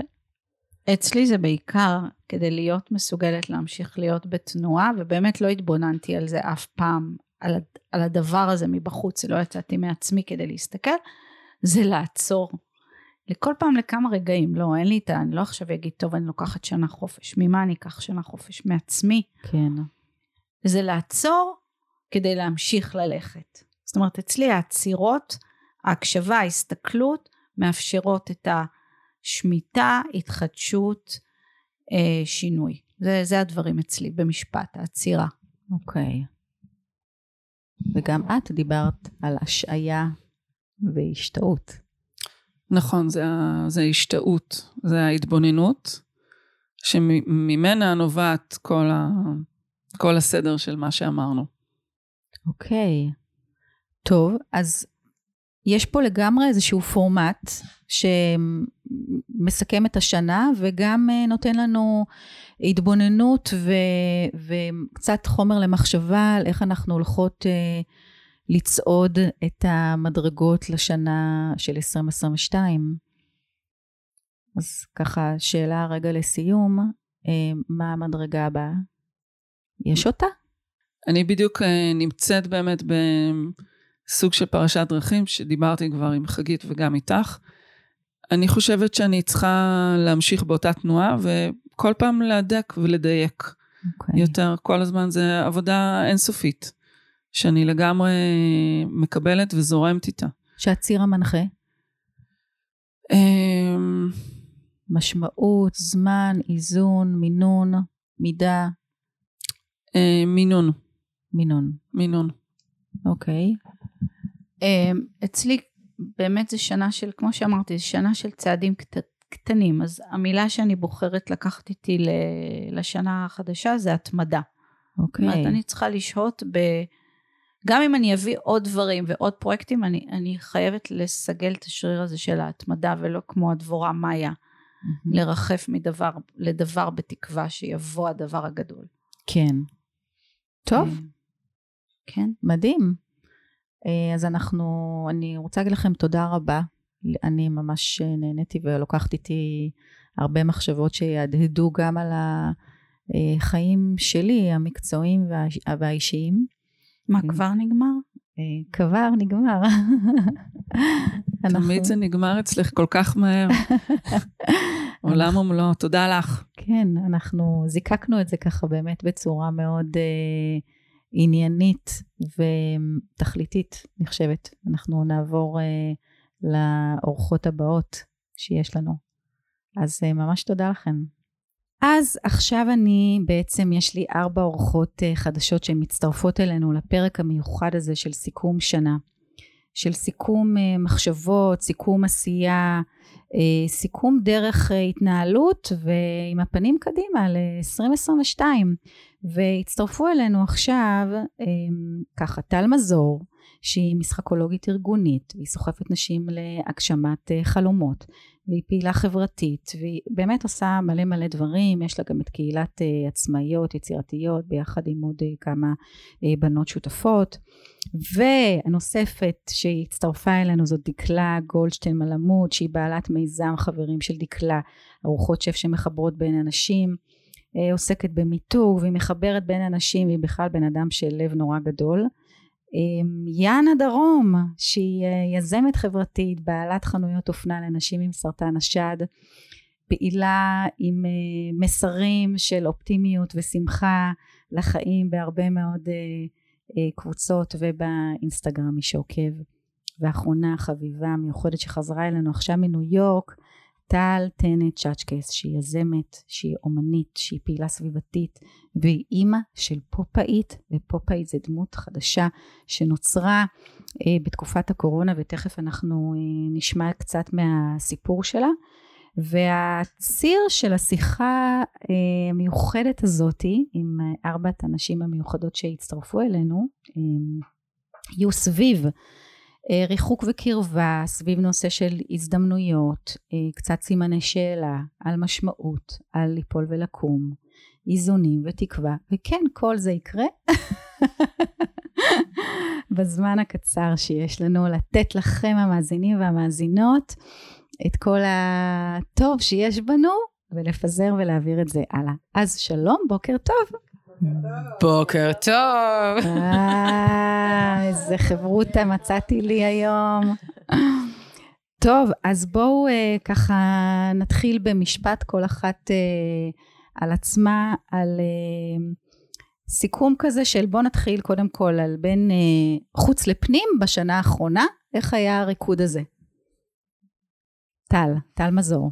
אצלי זה בעיקר כדי להיות מסוגלת להמשיך להיות בתנועה, ובאמת לא התבוננתי על זה אף פעם, על, על הדבר הזה מבחוץ, לא יצאתי מעצמי כדי להסתכל, זה לעצור. לכל פעם לכמה רגעים, לא, אין לי את ה... אני לא עכשיו אגיד, טוב, אני לוקחת שנה חופש. ממה אני אקח שנה חופש? מעצמי. כן. זה לעצור כדי להמשיך ללכת. זאת אומרת, אצלי העצירות, ההקשבה, ההסתכלות, מאפשרות את השמיטה, התחדשות, אה, שינוי. זה, זה הדברים אצלי במשפט, העצירה. אוקיי. וגם את דיברת על השעיה והשתאות. נכון, זה, זה ההשתאות, זה ההתבוננות, שממנה נובעת כל, ה, כל הסדר של מה שאמרנו. אוקיי. טוב, אז יש פה לגמרי איזשהו פורמט שמסכם את השנה וגם אה, נותן לנו התבוננות ו, וקצת חומר למחשבה על איך אנחנו הולכות אה, לצעוד את המדרגות לשנה של 2022. אז ככה, שאלה רגע לסיום, אה, מה המדרגה הבאה? יש אותה? אני בדיוק נמצאת באמת ב... סוג של פרשת דרכים, שדיברתי כבר עם חגית וגם איתך. אני חושבת שאני צריכה להמשיך באותה תנועה, וכל פעם להדק ולדייק okay. אוקיי. יותר. כל הזמן זה עבודה אינסופית, שאני לגמרי מקבלת וזורמת איתה. שהציר המנחה? אמ, משמעות, זמן, איזון, מינון, מידה? אמ, מינון. מינון. מינון. אוקיי. אמ, אצלי באמת זה שנה של, כמו שאמרתי, זה שנה של צעדים קט, קטנים, אז המילה שאני בוחרת לקחת איתי לשנה החדשה זה התמדה. אוקיי. זאת אומרת, אני צריכה לשהות ב... גם אם אני אביא עוד דברים ועוד פרויקטים, אני, אני חייבת לסגל את השריר הזה של ההתמדה, ולא כמו הדבורה מאיה, mm-hmm. לרחף מדבר לדבר בתקווה שיבוא הדבר הגדול. כן. טוב. כן. כן. מדהים. אה, אז אנחנו, אני רוצה להגיד לכם תודה רבה. אני ממש נהניתי ולוקחת איתי הרבה מחשבות שיהדהדו גם על החיים שלי, המקצועיים והאישיים. מה, כבר נגמר? אה, כבר נגמר. תמיד זה נגמר אצלך כל כך מהר. עולם ומלואו, תודה לך. כן, אנחנו זיקקנו את זה ככה באמת בצורה מאוד... uh, עניינית ותכליתית, אני חושבת. אנחנו נעבור uh, לאורחות הבאות שיש לנו. אז uh, ממש תודה לכם. אז עכשיו אני, בעצם יש לי ארבע אורחות uh, חדשות שהן מצטרפות אלינו לפרק המיוחד הזה של סיכום שנה. של סיכום uh, מחשבות, סיכום עשייה, uh, סיכום דרך uh, התנהלות ועם הפנים קדימה ל-2022. והצטרפו אלינו עכשיו ככה טל מזור שהיא משחקולוגית ארגונית והיא סוחפת נשים להגשמת אה, חלומות והיא פעילה חברתית והיא באמת עושה מלא מלא דברים יש לה גם את קהילת אה, עצמאיות יצירתיות ביחד עם עוד אה, כמה בנות שותפות והנוספת שהצטרפה אלינו זאת דקלה גולדשטיין מלמוד שהיא בעלת מיזם חברים של דקלה ארוחות שף שמחברות בין אנשים אה, עוסקת במיתוג והיא מחברת בין אנשים והיא בכלל בן אדם של לב נורא גדול. יאנה דרום שהיא אה, יזמת חברתית בעלת חנויות אופנה לנשים עם סרטן השד פעילה עם אה, מסרים של אופטימיות ושמחה לחיים בהרבה מאוד קבוצות ובאינסטגרם מי שעוקב. ואחרונה חביבה מיוחדת שחזרה אלינו עכשיו מניו יורק טל טנט צ'אצ'קס שהיא יזמת, שהיא אומנית, שהיא פעילה סביבתית והיא אימא של פופאית ופופאית זה דמות חדשה שנוצרה אה, בתקופת הקורונה ותכף אנחנו אה, נשמע קצת מהסיפור שלה. והציר של השיחה אה, המיוחדת הזאתי עם ארבעת הנשים המיוחדות שהצטרפו אלינו אה, יהיו סביב אה, ריחוק וקרבה, סביב נושא של הזדמנויות, קצת סימני שאלה על משמעות, על ליפול ולקום, איזונים ותקווה, וכן כל זה יקרה בזמן הקצר שיש לנו לתת לכם המאזינים והמאזינות את כל הטוב שיש בנו ולפזר ולהעביר את זה הלאה. אז שלום, בוקר טוב. בוקר טוב. אה, איזה חברותה מצאתי לי היום. טוב, אז בואו אה, ככה נתחיל במשפט כל אחת אה, על עצמה, על אה, סיכום כזה של בואו נתחיל קודם כל על בין אה, חוץ לפנים בשנה האחרונה, איך היה הריקוד הזה? טל, טל מזור.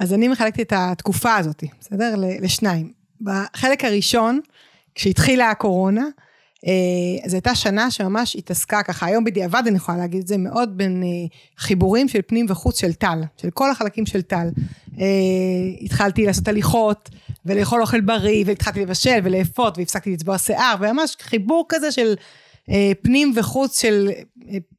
אז אני מחלקת את התקופה הזאת, בסדר? לשניים. בחלק הראשון, כשהתחילה הקורונה, אה, זו הייתה שנה שממש התעסקה ככה, היום בדיעבד אני יכולה להגיד את זה, מאוד בין אה, חיבורים של פנים וחוץ של טל, של כל החלקים של טל. אה, התחלתי לעשות הליכות, ולאכול אוכל בריא, והתחלתי לבשל ולאפות, והפסקתי לצבוע שיער, וממש חיבור כזה של פנים וחוץ של,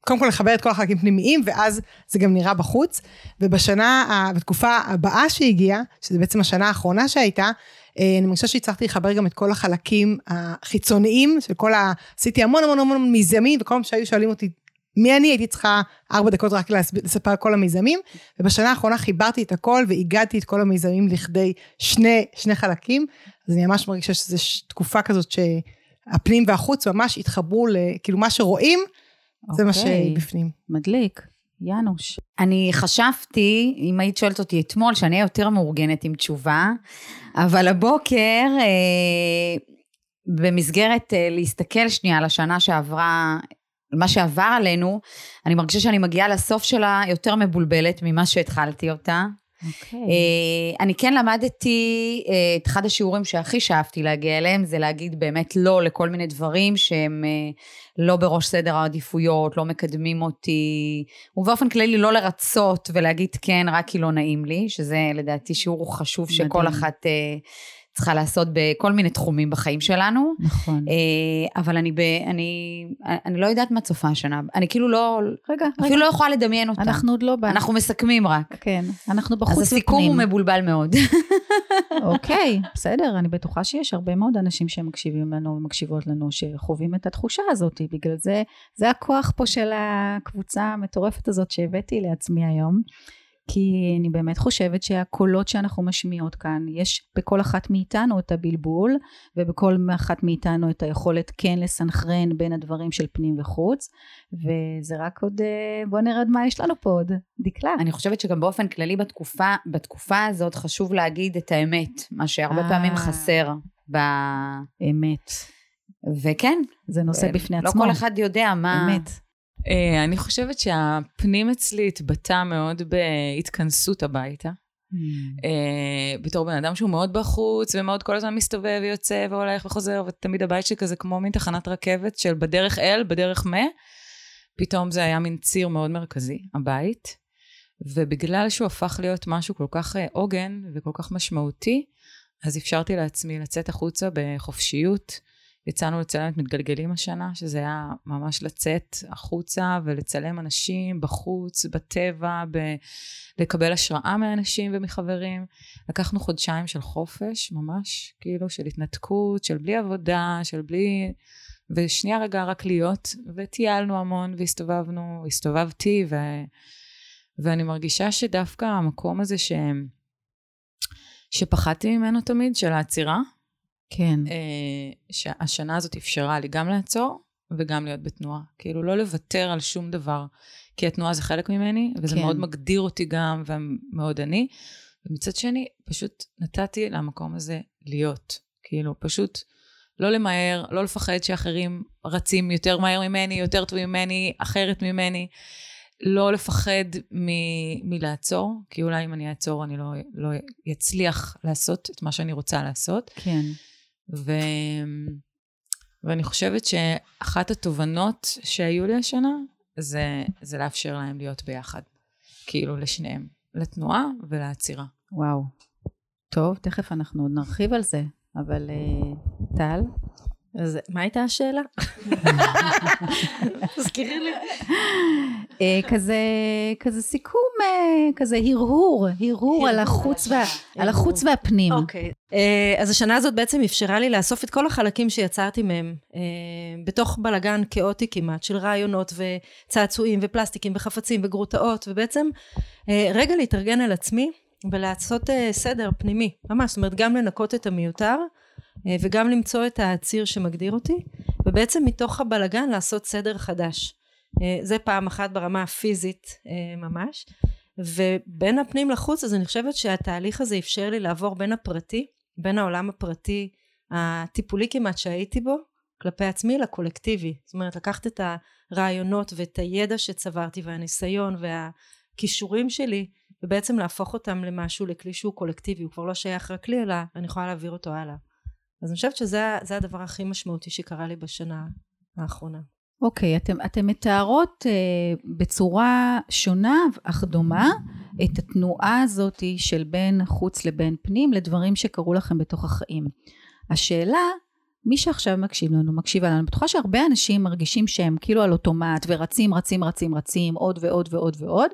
קודם כל לחבר את כל החלקים פנימיים, ואז זה גם נראה בחוץ. ובשנה, בתקופה הבאה שהגיעה, שזה בעצם השנה האחרונה שהייתה, אני מרגישה שהצלחתי לחבר גם את כל החלקים החיצוניים של כל ה... עשיתי המון המון המון מיזמים, וכל פעם שהיו שואלים אותי מי אני, הייתי צריכה ארבע דקות רק לספר על כל המיזמים, ובשנה האחרונה חיברתי את הכל והגעתי את כל המיזמים לכדי שני, שני חלקים, אז אני ממש מרגישה שזו תקופה כזאת ש... הפנים והחוץ ממש התחברו לכאילו מה שרואים, okay. זה מה אוקיי. שבפנים. מדליק. יאנוש. אני חשבתי, אם היית שואלת אותי אתמול, שאני אהיה יותר מאורגנת עם תשובה, אבל הבוקר, אה, במסגרת אה, להסתכל שנייה על השנה שעברה, מה שעבר עלינו, אני מרגישה שאני מגיעה לסוף שלה יותר מבולבלת ממה שהתחלתי אותה. Okay. אוקיי. אה, אני כן למדתי, אה, את אחד השיעורים שהכי שאפתי להגיע אליהם, זה להגיד באמת לא לכל מיני דברים שהם אה, לא בראש סדר העדיפויות, לא מקדמים אותי, ובאופן כללי לא לרצות ולהגיד כן רק כי לא נעים לי, שזה לדעתי שיעור חשוב מדהים. שכל אחת... צריכה לעשות בכל מיני תחומים בחיים שלנו. נכון. אה, אבל אני, ב, אני, אני לא יודעת מה צופה השנה. אני כאילו לא, רגע, אפילו רגע. לא יכולה לדמיין אותה. אנחנו עוד לא באנו. אנחנו מסכמים רק. כן, אנחנו בחוץ אז הסיכום ופנים. הוא מבולבל מאוד. אוקיי, בסדר, אני בטוחה שיש הרבה מאוד אנשים שמקשיבים לנו ומקשיבות לנו, שחווים את התחושה הזאת. בגלל זה, זה הכוח פה של הקבוצה המטורפת הזאת שהבאתי לעצמי היום. כי אני באמת חושבת שהקולות שאנחנו משמיעות כאן, יש בכל אחת מאיתנו את הבלבול, ובכל אחת מאיתנו את היכולת כן לסנכרן בין הדברים של פנים וחוץ, וזה רק עוד, אה, בוא נרד מה יש לנו פה עוד, דקלה. אני חושבת שגם באופן כללי בתקופה, בתקופה הזאת חשוב להגיד את האמת, מה שהרבה 아, פעמים אה. חסר באמת. וכן. זה נושא בפני לא עצמו. לא כל אחד יודע מה... אמת. Uh, אני חושבת שהפנים אצלי התבטא מאוד בהתכנסות הביתה. Mm. Uh, בתור בן אדם שהוא מאוד בחוץ ומאוד כל הזמן מסתובב ויוצא והולך וחוזר ותמיד הבית שלי כזה כמו מין תחנת רכבת של בדרך אל, בדרך מה. פתאום זה היה מין ציר מאוד מרכזי, הבית. ובגלל שהוא הפך להיות משהו כל כך אה, עוגן וכל כך משמעותי, אז אפשרתי לעצמי לצאת החוצה בחופשיות. יצאנו לצלם את מתגלגלים השנה, שזה היה ממש לצאת החוצה ולצלם אנשים בחוץ, בטבע, ב- לקבל השראה מאנשים ומחברים. לקחנו חודשיים של חופש, ממש, כאילו של התנתקות, של בלי עבודה, של בלי... ושנייה רגע רק להיות, וטיילנו המון והסתובבנו, הסתובבתי, ו... ואני מרגישה שדווקא המקום הזה ש... שפחדתי ממנו תמיד, של העצירה, כן. אה, שהשנה הזאת אפשרה לי גם לעצור וגם להיות בתנועה. כאילו, לא לוותר על שום דבר, כי התנועה זה חלק ממני, וזה כן. מאוד מגדיר אותי גם, ומאוד אני. ומצד שני, פשוט נתתי למקום הזה להיות. כאילו, פשוט לא למהר, לא לפחד שאחרים רצים יותר מהר ממני, יותר טובים ממני, אחרת ממני. לא לפחד מ- מלעצור, כי אולי אם אני אעצור אני לא, לא אצליח לעשות את מה שאני רוצה לעשות. כן. ו... ואני חושבת שאחת התובנות שהיו לי השנה, זה, זה לאפשר להם להיות ביחד. כאילו, לשניהם. לתנועה ולעצירה. וואו. טוב, תכף אנחנו עוד נרחיב על זה, אבל אה, טל? אז מה הייתה השאלה? תזכירי לי. אה, כזה, כזה סיכום, אה, כזה הרהור, הרהור על החוץ, וה, על החוץ והפנים. אוקיי. אה, אז השנה הזאת בעצם אפשרה לי לאסוף את כל החלקים שיצרתי מהם, בתוך בלגן כאוטי כמעט, של רעיונות וצעצועים ופלסטיקים וחפצים וגרוטאות, ובעצם רגע להתארגן על עצמי ולעשות סדר פנימי, ממש, זאת אומרת גם לנקות את המיותר. אה, וגם למצוא את הציר שמגדיר אותי, ובעצם מתוך הבלגן לעשות סדר חדש. אה, זה פעם אחת ברמה הפיזית אה, ממש. ובין הפנים לחוץ, אז אני חושבת שהתהליך הזה אפשר לי לעבור בין הפרטי, בין העולם הפרטי הטיפולי כמעט שהייתי בו, כלפי עצמי, לקולקטיבי. זאת אומרת, לקחת את הרעיונות ואת הידע שצברתי והניסיון והכישורים שלי, ובעצם להפוך אותם למשהו, לכלי שהוא קולקטיבי, הוא כבר לא שייך רק לי, אלא אני יכולה להעביר אותו הלאה. אז אני חושבת שזה הדבר הכי משמעותי שקרה לי בשנה האחרונה. אוקיי, אתם, אתם מתארות אה, בצורה שונה אך דומה את התנועה הזאת של בין חוץ לבין פנים לדברים שקרו לכם בתוך החיים. השאלה, מי שעכשיו מקשיב לנו, מקשיבה לנו, בטוחה שהרבה אנשים מרגישים שהם כאילו על אוטומט ורצים, רצים, רצים, רצים, עוד ועוד ועוד ועוד,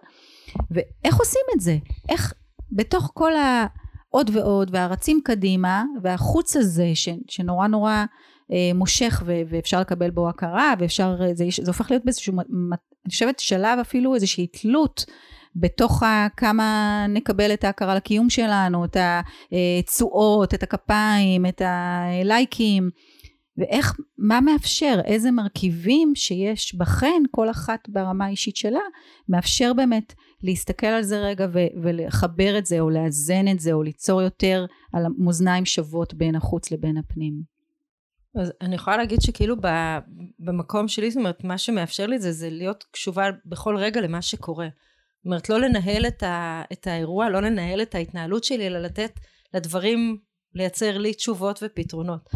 ואיך עושים את זה? איך בתוך כל ה... עוד ועוד, והרצים קדימה, והחוץ הזה ש, שנורא נורא אה, מושך ו, ואפשר לקבל בו הכרה, ואפשר, זה, זה הופך להיות באיזשהו, אני חושבת שלב אפילו איזושהי תלות בתוך ה, כמה נקבל את ההכרה לקיום שלנו, את התשואות, את הכפיים, את הלייקים, ואיך, מה מאפשר, איזה מרכיבים שיש בכן, כל אחת ברמה האישית שלה, מאפשר באמת להסתכל על זה רגע ו- ולחבר את זה או לאזן את זה או ליצור יותר על המאזניים שוות בין החוץ לבין הפנים. אז אני יכולה להגיד שכאילו ב, במקום שלי, זאת אומרת, מה שמאפשר לי זה, זה להיות קשובה בכל רגע למה שקורה. זאת אומרת, לא לנהל את, ה, את האירוע, לא לנהל את ההתנהלות שלי, אלא לתת לדברים לייצר לי תשובות ופתרונות.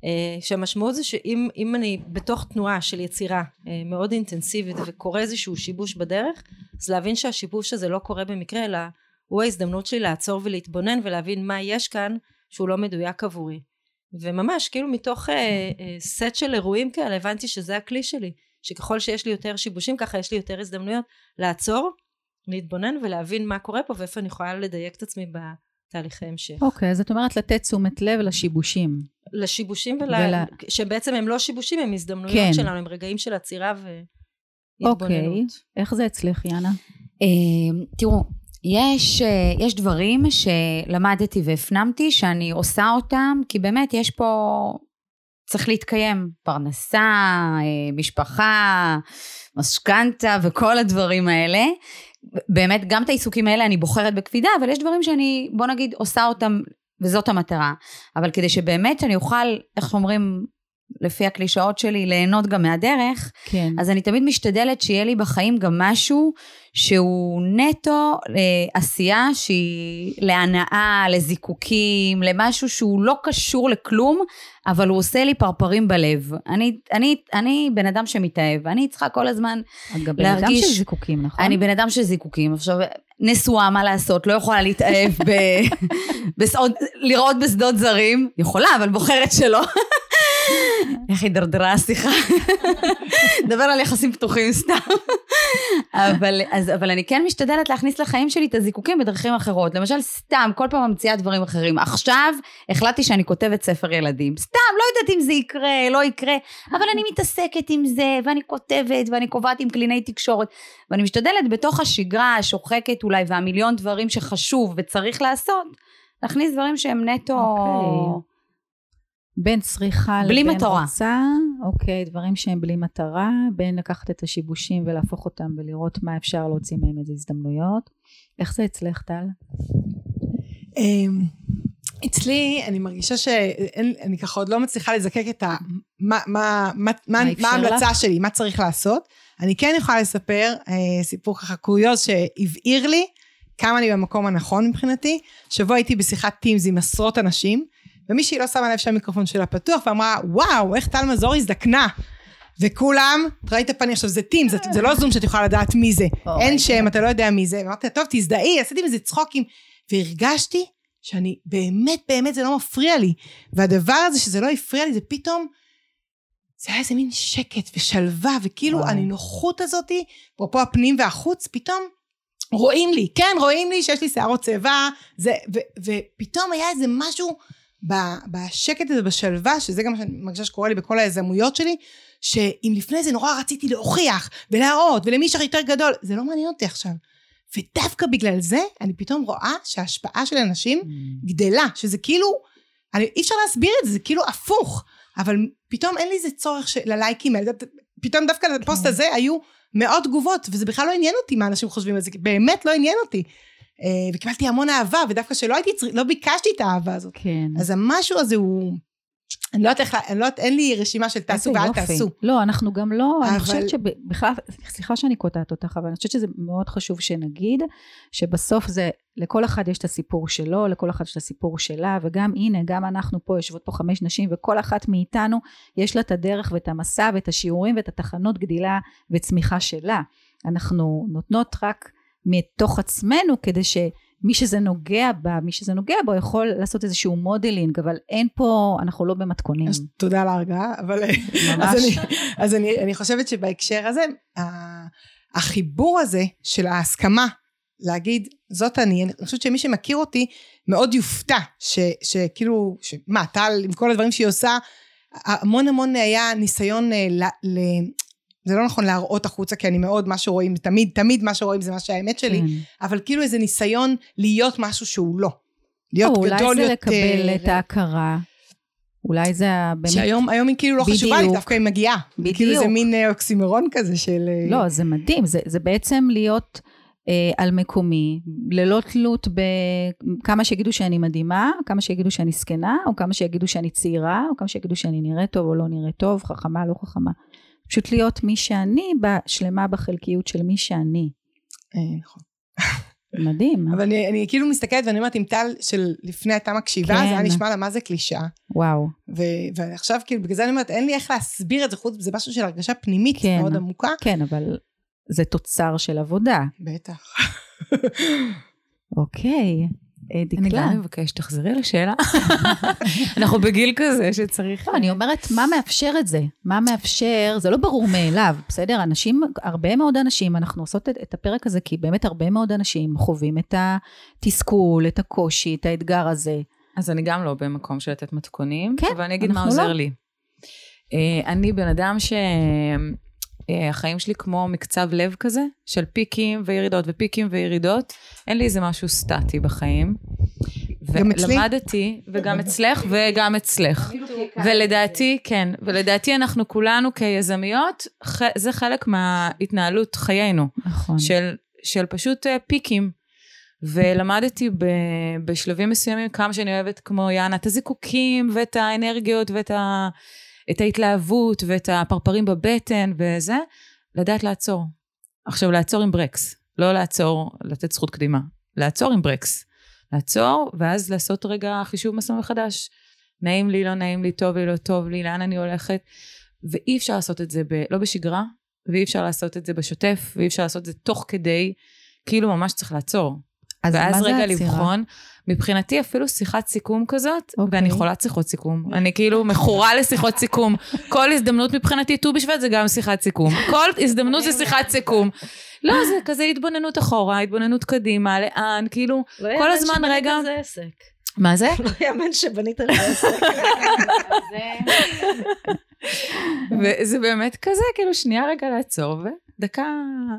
Uh, שהמשמעות זה שאם אני בתוך תנועה של יצירה uh, מאוד אינטנסיבית וקורה איזשהו שיבוש בדרך אז להבין שהשיבוש הזה לא קורה במקרה אלא הוא ההזדמנות שלי לעצור ולהתבונן ולהבין מה יש כאן שהוא לא מדויק עבורי. וממש כאילו מתוך uh, uh, סט של אירועים כאלה הבנתי שזה הכלי שלי שככל שיש לי יותר שיבושים ככה יש לי יותר הזדמנויות לעצור להתבונן ולהבין מה קורה פה ואיפה אני יכולה לדייק את עצמי בתהליכי המשך. אוקיי okay, אז את אומרת לתת תשומת לב לשיבושים. לשיבושים ול... ול... שבעצם הם לא שיבושים הם הזדמנויות כן. שלנו הם רגעים של עצירה והתבוננות. אוקיי, איך זה אצלך יאנה? אה, תראו, יש, אה, יש דברים שלמדתי והפנמתי שאני עושה אותם, כי באמת יש פה, צריך להתקיים, פרנסה, אה, משפחה, משכנתה וכל הדברים האלה. באמת, גם את העיסוקים האלה אני בוחרת בקפידה, אבל יש דברים שאני, בוא נגיד, עושה אותם, וזאת המטרה. אבל כדי שבאמת אני אוכל, איך אומרים, לפי הקלישאות שלי, ליהנות גם מהדרך, כן. אז אני תמיד משתדלת שיהיה לי בחיים גם משהו שהוא נטו לעשייה שהיא להנאה, לזיקוקים, למשהו שהוא לא קשור לכלום, אבל הוא עושה לי פרפרים בלב. אני, אני, אני בן אדם שמתאהב, אני צריכה כל הזמן להרגיש... את בן אדם של זיקוקים, נכון? אני בן אדם של זיקוקים. עכשיו, נשואה, מה לעשות, לא יכולה להתאהב ב... בסעוד, לראות בשדות זרים, יכולה, אבל בוחרת שלא. איך הידרדרה השיחה. נדבר על יחסים פתוחים סתם. אבל, אז, אבל אני כן משתדלת להכניס לחיים שלי את הזיקוקים בדרכים אחרות. למשל, סתם, כל פעם ממציאה דברים אחרים. עכשיו החלטתי שאני כותבת ספר ילדים. סתם, לא יודעת אם זה יקרה, לא יקרה, אבל אני מתעסקת עם זה, ואני כותבת, ואני קובעת עם קליני תקשורת. ואני משתדלת בתוך השגרה השוחקת אולי, והמיליון דברים שחשוב וצריך לעשות, להכניס דברים שהם נטו... Okay. בין צריכה בלי לבין מטרה. רוצה, אוקיי, דברים שהם בלי מטרה, בין לקחת את השיבושים ולהפוך אותם ולראות מה אפשר להוציא מהם איזה הזדמנויות. איך זה אצלך, טל? אמ, אצלי אני מרגישה שאני ככה עוד לא מצליחה לזקק את ה... מה, מה, מה, מה, מה ההמלצה שלי, מה צריך לעשות. אני כן יכולה לספר אה, סיפור ככה קוריוז שהבהיר לי כמה אני במקום הנכון מבחינתי. שבוע הייתי בשיחת טימס עם עשרות אנשים, ומישהי לא שמה לב שהמיקרופון שלה פתוח ואמרה, וואו, איך טל מזור הזדקנה. וכולם, את ראית את הפנים, עכשיו זה טים, זה, זה לא זום שאת יכולה לדעת מי זה. Oh אין my שם. אתה לא יודע מי זה. אמרתי טוב, תזדהי, עשיתי מזה צחוקים. והרגשתי שאני, באמת, באמת, זה לא מפריע לי. והדבר הזה שזה לא הפריע לי, זה פתאום, זה היה איזה מין שקט ושלווה, וכאילו וואו. הנינוחות הזאתי, אפרופו הפנים והחוץ, פתאום רואים לי, כן, רואים לי שיש לי שערות צבע, זה, ו, ופתאום היה איזה משהו בשקט הזה, בשלווה, שזה גם מה שאני מרגישה שקורה לי בכל היזמויות שלי, שאם לפני זה נורא רציתי להוכיח ולהראות ולמי יותר גדול, זה לא מעניין אותי עכשיו. ודווקא בגלל זה, אני פתאום רואה שההשפעה של אנשים גדלה, שזה כאילו, אני, אי אפשר להסביר את זה, זה כאילו הפוך, אבל פתאום אין לי איזה צורך של, ללייקים האלה, פתאום דווקא לפוסט הזה היו מאות תגובות, וזה בכלל לא עניין אותי מה אנשים חושבים על זה, באמת לא עניין אותי. אה, וקיבלתי המון אהבה, ודווקא שלא הייתי, לא ביקשתי את האהבה הזאת. כן. אז המשהו הזה הוא, אני לא יודעת איך, אני לא יודעת, אין לי רשימה של תעשו ואל יופי. תעשו. לא, אנחנו גם לא, אני אבל- חושבת שבכלל, סליחה שאני קוטעת אותך, אבל אני חושבת שזה מאוד חשוב שנגיד, שבסוף זה, לכל אחד יש את הסיפור שלו, לכל אחד יש את הסיפור שלה, וגם הנה, גם אנחנו פה, יושבות פה חמש נשים, וכל אחת מאיתנו, יש לה את הדרך ואת המסע ואת השיעורים ואת התחנות גדילה וצמיחה שלה. אנחנו נותנות רק מתוך עצמנו, כדי ש... מי שזה נוגע בה, מי שזה נוגע בו יכול לעשות איזשהו modeling, אבל אין פה, אנחנו לא במתכונים. אז תודה על ההרגעה, אבל... ממש. אז, אני, אז אני, אני חושבת שבהקשר הזה, החיבור הזה של ההסכמה להגיד, זאת אני, אני חושבת שמי שמכיר אותי מאוד יופתע, ש, שכאילו, מה, טל, עם כל הדברים שהיא עושה, המון המון היה ניסיון אה, ל... ל זה לא נכון להראות החוצה, כי אני מאוד, מה שרואים, תמיד, תמיד מה שרואים זה מה שהאמת שלי, כן. אבל כאילו איזה ניסיון להיות משהו שהוא לא. להיות או, גדול אולי זה יותר. לקבל את ההכרה. אולי זה באמת... שהיום היום היא כאילו לא חשובה לי, בדיוק. דווקא היא מגיעה. כאילו בדיוק. זה מין אה, אוקסימורון כזה של... אה, לא, זה מדהים, זה, זה בעצם להיות אה, על מקומי, ללא תלות בכמה שיגידו שאני מדהימה, כמה שיגידו שאני זקנה, או כמה שיגידו שאני צעירה, או כמה שיגידו שאני נראית טוב או לא נראית טוב, חכמה, לא חכמה. פשוט להיות מי שאני, שלמה בחלקיות של מי שאני. אה, נכון. מדהים. אבל אני, אני כאילו מסתכלת ואני אומרת, אם טל של לפני הייתה מקשיבה, כן. זה היה נשמע לה מה זה קלישאה. וואו. ו- ועכשיו כאילו, בגלל זה אני אומרת, אין לי איך להסביר את זה חוץ, זה משהו של הרגשה פנימית כן. מאוד עמוקה. כן, אבל זה תוצר של עבודה. בטח. אוקיי. אה, אני דקלה. גם מבקשת, תחזרי לשאלה. אנחנו בגיל כזה שצריך... לא, אני אומרת, מה מאפשר את זה? מה מאפשר? זה לא ברור מאליו, בסדר? אנשים, הרבה מאוד אנשים, אנחנו עושות את, את הפרק הזה, כי באמת הרבה מאוד אנשים חווים את התסכול, את הקושי, את האתגר הזה. אז אני גם לא במקום של לתת מתכונים, כן, אבל אני אגיד מה עוזר לא. לי. אה, אני בן אדם שהחיים שלי כמו מקצב לב כזה, של פיקים וירידות ופיקים וירידות. אין לי איזה משהו סטטי בחיים. גם אצלי. ולמדתי, וגם אצלך וגם אצלך. ולדעתי, כן, ולדעתי אנחנו כולנו כיזמיות, זה חלק מההתנהלות חיינו. נכון. של, של פשוט אה, פיקים. ולמדתי ב, בשלבים מסוימים כמה שאני אוהבת כמו יאנה את הזיקוקים ואת האנרגיות ואת ה, את ההתלהבות ואת הפרפרים בבטן וזה, לדעת לעצור. עכשיו לעצור עם ברקס, לא לעצור, לתת זכות קדימה, לעצור עם ברקס. לעצור ואז לעשות רגע חישוב מסלול מחדש. נעים לי, לא נעים לי, טוב לי, לא טוב לי, לאן אני הולכת. ואי אפשר לעשות את זה ב, לא בשגרה, ואי אפשר לעשות את זה בשוטף, ואי אפשר לעשות את זה תוך כדי, כאילו ממש צריך לעצור. אז ואז מה זה רגע? לבחון, מבחינתי אפילו שיחת סיכום כזאת, אוקיי. ואני חולת שיחות סיכום. אני כאילו מכורה לשיחות סיכום. כל הזדמנות מבחינתי, ט"ו בשבט זה גם שיחת סיכום. כל הזדמנות זה שיחת סיכום. לא, זה כזה התבוננות אחורה, התבוננות קדימה, לאן, כאילו, כל הזמן רגע... זה עסק. מה זה? לא יאמן שבנית לזה עסק. וזה באמת כזה, כאילו שנייה רגע לעצור ודקה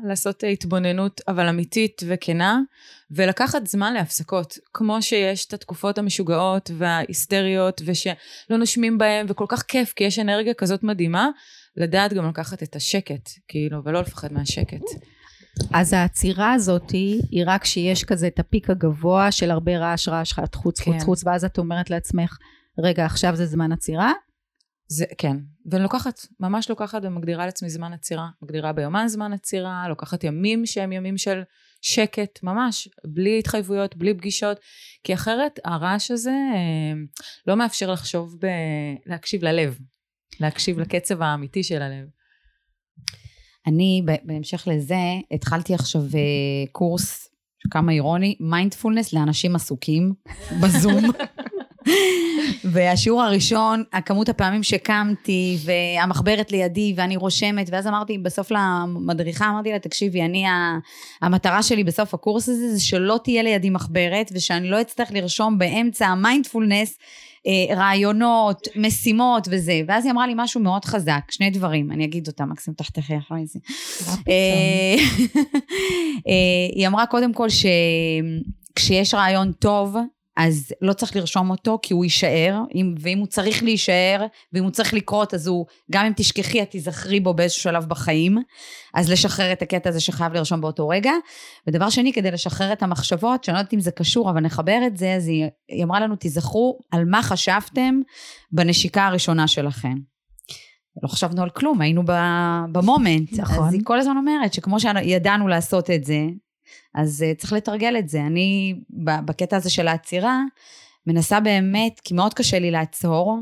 לעשות התבוננות, אבל אמיתית וכנה, ולקחת זמן להפסקות. כמו שיש את התקופות המשוגעות וההיסטריות, ושלא נושמים בהם, וכל כך כיף, כי יש אנרגיה כזאת מדהימה, לדעת גם לקחת את השקט, כאילו, ולא לפחד מהשקט. אז העצירה הזאת היא רק שיש כזה את הפיק הגבוה של הרבה רעש, רעש, חוץ, כן. חוץ, חוץ, ואז את אומרת לעצמך, רגע, עכשיו זה זמן עצירה? זה, כן. ואני לוקחת, ממש לוקחת ומגדירה לעצמי זמן עצירה. מגדירה ביומן זמן עצירה, לוקחת ימים שהם ימים של שקט, ממש, בלי התחייבויות, בלי פגישות, כי אחרת הרעש הזה אה, לא מאפשר לחשוב ב... להקשיב ללב, להקשיב לקצב האמיתי של הלב. אני, בהמשך לזה, התחלתי עכשיו אה, קורס, כמה אירוני, מיינדפולנס לאנשים עסוקים בזום. והשיעור הראשון, הכמות הפעמים שקמתי, והמחברת לידי, ואני רושמת, ואז אמרתי, בסוף למדריכה, אמרתי לה, תקשיבי, אני, המטרה שלי בסוף הקורס הזה, זה שלא תהיה לידי מחברת, ושאני לא אצטרך לרשום באמצע המיינדפולנס, אה, רעיונות, משימות וזה. ואז היא אמרה לי משהו מאוד חזק, שני דברים, אני אגיד אותם, מקסימום תחתכי אחרי זה. אה, אה, היא אמרה קודם כל שכשיש רעיון טוב, אז לא צריך לרשום אותו כי הוא יישאר, אם, ואם הוא צריך להישאר, ואם הוא צריך לקרות, אז הוא, גם אם תשכחי, את תיזכרי בו באיזשהו שלב בחיים, אז לשחרר את הקטע הזה שחייב לרשום באותו רגע. ודבר שני, כדי לשחרר את המחשבות, שאני לא יודעת אם זה קשור, אבל נחבר את זה, אז היא, היא אמרה לנו, תיזכרו על מה חשבתם בנשיקה הראשונה שלכם. לא חשבנו על כלום, היינו במומנט. נכון. אז היא כל הזמן אומרת שכמו שידענו לעשות את זה, אז uh, צריך לתרגל את זה. אני, בקטע הזה של העצירה, מנסה באמת, כי מאוד קשה לי לעצור,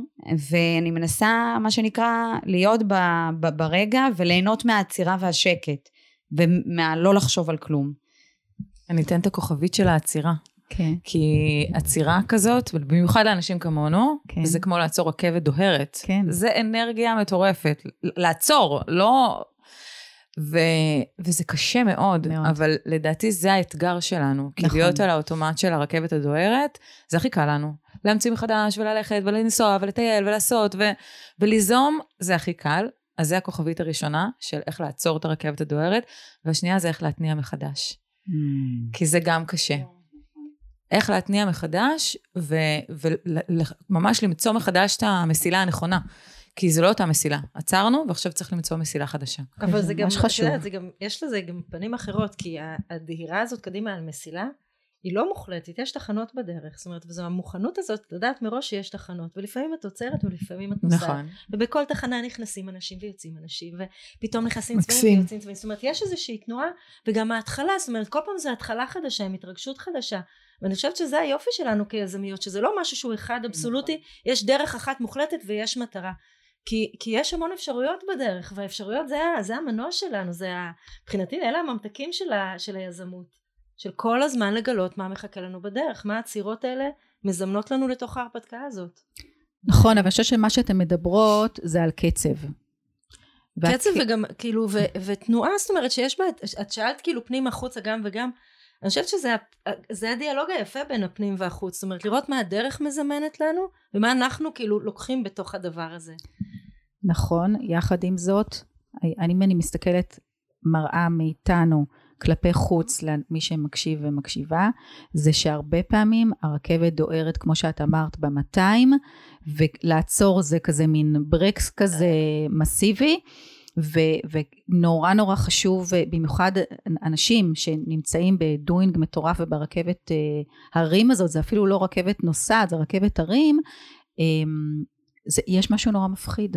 ואני מנסה, מה שנקרא, להיות ב, ב, ברגע וליהנות מהעצירה והשקט, ומהלא לחשוב על כלום. אני אתן את הכוכבית של העצירה. כן. כי עצירה כזאת, במיוחד לאנשים כמונו, כן. זה כמו לעצור רכבת דוהרת. כן. זה אנרגיה מטורפת. לעצור, לא... ו... וזה קשה מאוד, מאוד. אבל לדעתי זה האתגר שלנו. כי נכון. להיות על האוטומט של הרכבת הדוהרת, זה הכי קל לנו. להמציא מחדש וללכת ולנסוע ולטייל ולעשות ו... וליזום, זה הכי קל. אז זה הכוכבית הראשונה של איך לעצור את הרכבת הדוהרת, והשנייה זה איך להתניע מחדש. כי זה גם קשה. איך להתניע מחדש, וממש למצוא מחדש את המסילה הנכונה. כי זו לא אותה מסילה. עצרנו, ועכשיו צריך למצוא מסילה חדשה. אבל זה גם, את. יודעת, זה גם, יש לזה גם פנים אחרות, כי הדהירה הזאת קדימה על מסילה, היא לא מוחלטת, יש תחנות בדרך, זאת אומרת, וזו המוכנות הזאת לדעת מראש שיש תחנות, ולפעמים את עוצרת ולפעמים את נוסעת. נכון. ובכל תחנה נכנסים אנשים ויוצאים אנשים, ופתאום נכנסים צבעים. ויוצאים צבעים, זאת אומרת, יש איזושהי תנועה, וגם ההתחלה, זאת אומרת, כל פעם זו התחלה חדשה, עם התרגשות חדשה, ואני חושבת שזה היופי שלנו כיזמיות, שזה לא משהו שהוא אחד אבסולוטי, יש דרך אחת מוחלטת ויש מטרה. כי, כי יש המון אפשרויות בדרך, והאפשרויות זה, זה המנוע שלנו, זה מבחינתי אלה הממתקים של, ה, של היזמות, של כל הזמן לגלות מה מחכה לנו בדרך, מה העצירות האלה מזמנות לנו לתוך ההרפתקה הזאת. נכון, אבל אני חושבת שמה שאתן מדברות זה על קצב. ואת- קצב וגם כאילו ו, ותנועה זאת אומרת שיש בה את- את שאלת כאילו פנים החוצה גם וגם אני חושבת שזה ה- זה הדיאלוג היפה בין הפנים והחוץ זאת אומרת לראות מה הדרך מזמנת לנו ומה אנחנו כאילו לוקחים בתוך הדבר הזה. נכון, יחד עם זאת, אני, אם אני מסתכלת מראה מאיתנו כלפי חוץ למי שמקשיב ומקשיבה, זה שהרבה פעמים הרכבת דוהרת, כמו שאת אמרת, ב-200, ולעצור זה כזה מין ברקס כזה מסיבי. ו- ונורא נורא חשוב, במיוחד אנשים שנמצאים בדואינג מטורף וברכבת אה, הרים הזאת, זה אפילו לא רכבת נוסעת, זה רכבת הרים, אה, זה, יש משהו נורא מפחיד,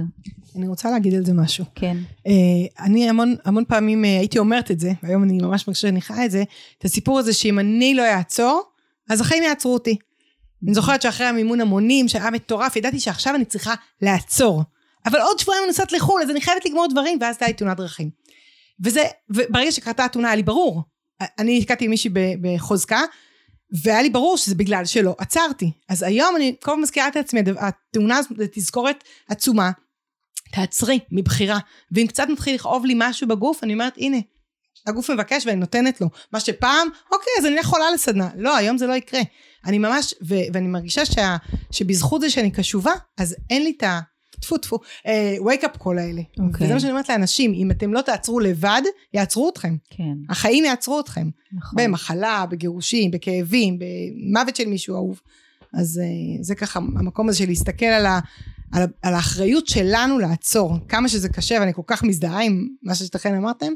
אני רוצה להגיד על זה משהו. כן. אה, אני המון, המון פעמים אה, הייתי אומרת את זה, והיום אני ממש מרגישה שאני חיה את זה, את הסיפור הזה שאם אני לא אעצור, אז החיים יעצרו אותי. אני זוכרת שאחרי המימון המונים, שהיה מטורף, ידעתי שעכשיו אני צריכה לעצור. אבל עוד שבועיים אני נוסעת לחו"ל, אז אני חייבת לגמור דברים, ואז הייתה לי תאונת דרכים. וזה, וברגע שקרתה התאונה היה לי ברור. אני נתקעתי עם מישהי בחוזקה, והיה לי ברור שזה בגלל שלא עצרתי. אז היום אני כל הזמן מזכירה את עצמי, התאונה הזאת זה תזכורת עצומה. תעצרי, מבחירה. ואם קצת מתחיל לכאוב לי משהו בגוף, אני אומרת, הנה, הגוף מבקש ואני נותנת לו. מה שפעם, אוקיי, אז אני אלך חולה לסדנה. לא, היום זה לא יקרה. אני ממש, ו- ואני מרגישה שה, שבזכות זה שאני קשובה, אז אין לי את ה... טפו טפו, אה, wake up call האלה. אוקיי. וזה מה שאני אומרת לאנשים, אם אתם לא תעצרו לבד, יעצרו אתכם. כן, החיים יעצרו אתכם. נכון. במחלה, בגירושים, בכאבים, במוות של מישהו אהוב. אז אה, זה ככה המקום הזה של להסתכל על, ה, על, על האחריות שלנו לעצור. כמה שזה קשה, ואני כל כך מזדהה עם מה ששתיכן אמרתם,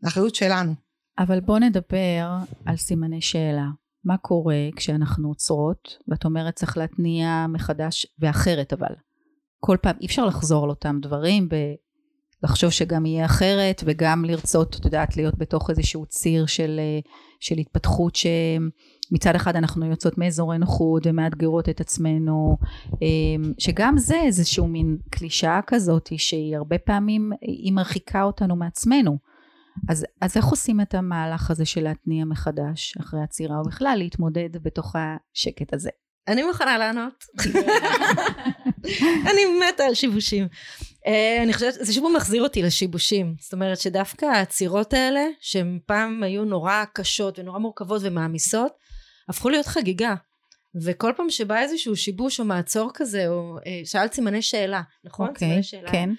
זה האחריות שלנו. אבל בוא נדבר על סימני שאלה. מה קורה כשאנחנו עוצרות, ואת אומרת צריך להתניע מחדש, ואחרת אבל. כל פעם אי אפשר לחזור על אותם דברים, ולחשוב שגם יהיה אחרת, וגם לרצות, את יודעת, להיות בתוך איזשהו ציר של, אה, של התפתחות ש, מצד אחד אנחנו יוצאות מאזורי נוחות ומאתגרות את עצמנו, אמ, שגם זה איזשהו מין קלישאה כזאת שהיא הרבה פעמים, היא מרחיקה אותנו מעצמנו. אז, אז איך עושים את המהלך הזה של להתניע מחדש אחרי עצירה, או להתמודד בתוך השקט הזה? אני מוכנה לענות. אני מתה על שיבושים. Uh, אני חושבת, זה שוב מחזיר אותי לשיבושים. זאת אומרת שדווקא העצירות האלה, שהן פעם היו נורא קשות ונורא מורכבות ומעמיסות, הפכו להיות חגיגה. וכל פעם שבא איזשהו שיבוש או מעצור כזה, או uh, שאלת סימני שאלה, נכון? אוקיי, okay, שאלה. כן.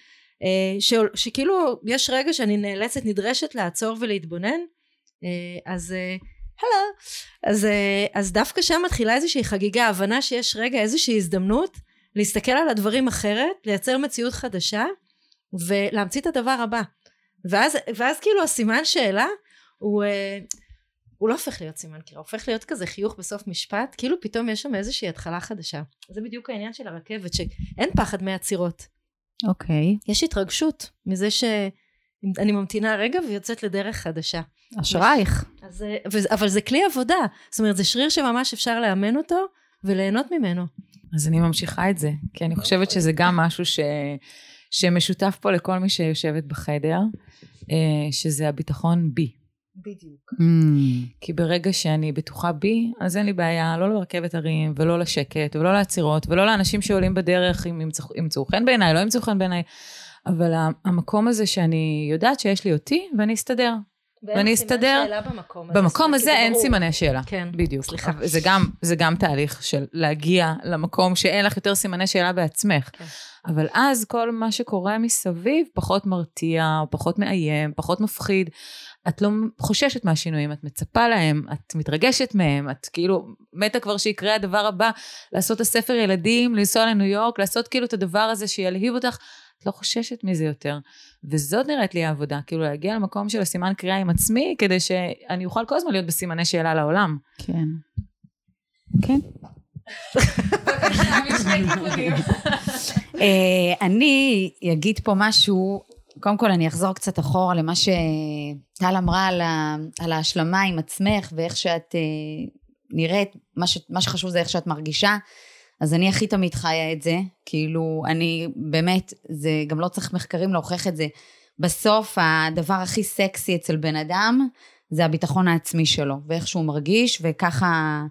Uh, ש, שכאילו יש רגע שאני נאלצת, נדרשת לעצור ולהתבונן, אז... הלו. אז, אז דווקא שם מתחילה איזושהי חגיגה, הבנה שיש רגע איזושהי הזדמנות להסתכל על הדברים אחרת, לייצר מציאות חדשה ולהמציא את הדבר הבא. ואז, ואז כאילו הסימן שאלה הוא, הוא לא הופך להיות סימן קריאה, הופך להיות כזה חיוך בסוף משפט, כאילו פתאום יש שם איזושהי התחלה חדשה. זה בדיוק העניין של הרכבת, שאין פחד מעצירות. אוקיי. Okay. יש התרגשות מזה שאני ממתינה רגע ויוצאת לדרך חדשה. אשרייך. אז, אבל זה כלי עבודה, זאת אומרת זה שריר שממש אפשר לאמן אותו וליהנות ממנו. אז אני ממשיכה את זה, כי אני חושבת שזה גם משהו ש... שמשותף פה לכל מי שיושבת בחדר, אה, שזה הביטחון בי. בדיוק. Mm. כי ברגע שאני בטוחה בי, אז אין לי בעיה לא לרכבת הרים, ולא לשקט, ולא לעצירות, ולא לאנשים שעולים בדרך, אם ימצאו, ימצאו חן בעיניי, לא ימצאו חן בעיניי. אבל המקום הזה שאני יודעת שיש לי אותי, ואני אסתדר. ואני אסתדר. במקום הזה. במקום הזה אין ברור. סימני שאלה. כן. בדיוק. סליחה. זה גם, זה גם תהליך של להגיע למקום שאין לך יותר סימני שאלה בעצמך. כן. אבל אז כל מה שקורה מסביב פחות מרתיע, או פחות מאיים, פחות מפחיד. את לא חוששת מהשינויים, את מצפה להם, את מתרגשת מהם, את כאילו מתה כבר שיקרה הדבר הבא, לעשות את הספר ילדים, לנסוע לניו יורק, לעשות כאילו את הדבר הזה שילהיב אותך. את לא חוששת מזה יותר. וזאת נראית לי העבודה, כאילו להגיע למקום של הסימן קריאה עם עצמי, כדי שאני אוכל כל הזמן להיות בסימני שאלה לעולם. כן. כן. אה, אני אגיד פה משהו, קודם כל אני אחזור קצת אחורה למה שטל אמרה על, ההשלמה עם עצמך ואיך שאת אה, נראית, מה שחשוב זה איך שאת מרגישה. אז אני הכי תמיד חיה את זה, כאילו, אני באמת, זה גם לא צריך מחקרים להוכיח את זה. בסוף, הדבר הכי סקסי אצל בן אדם, זה הביטחון העצמי שלו, ואיך שהוא מרגיש, וככה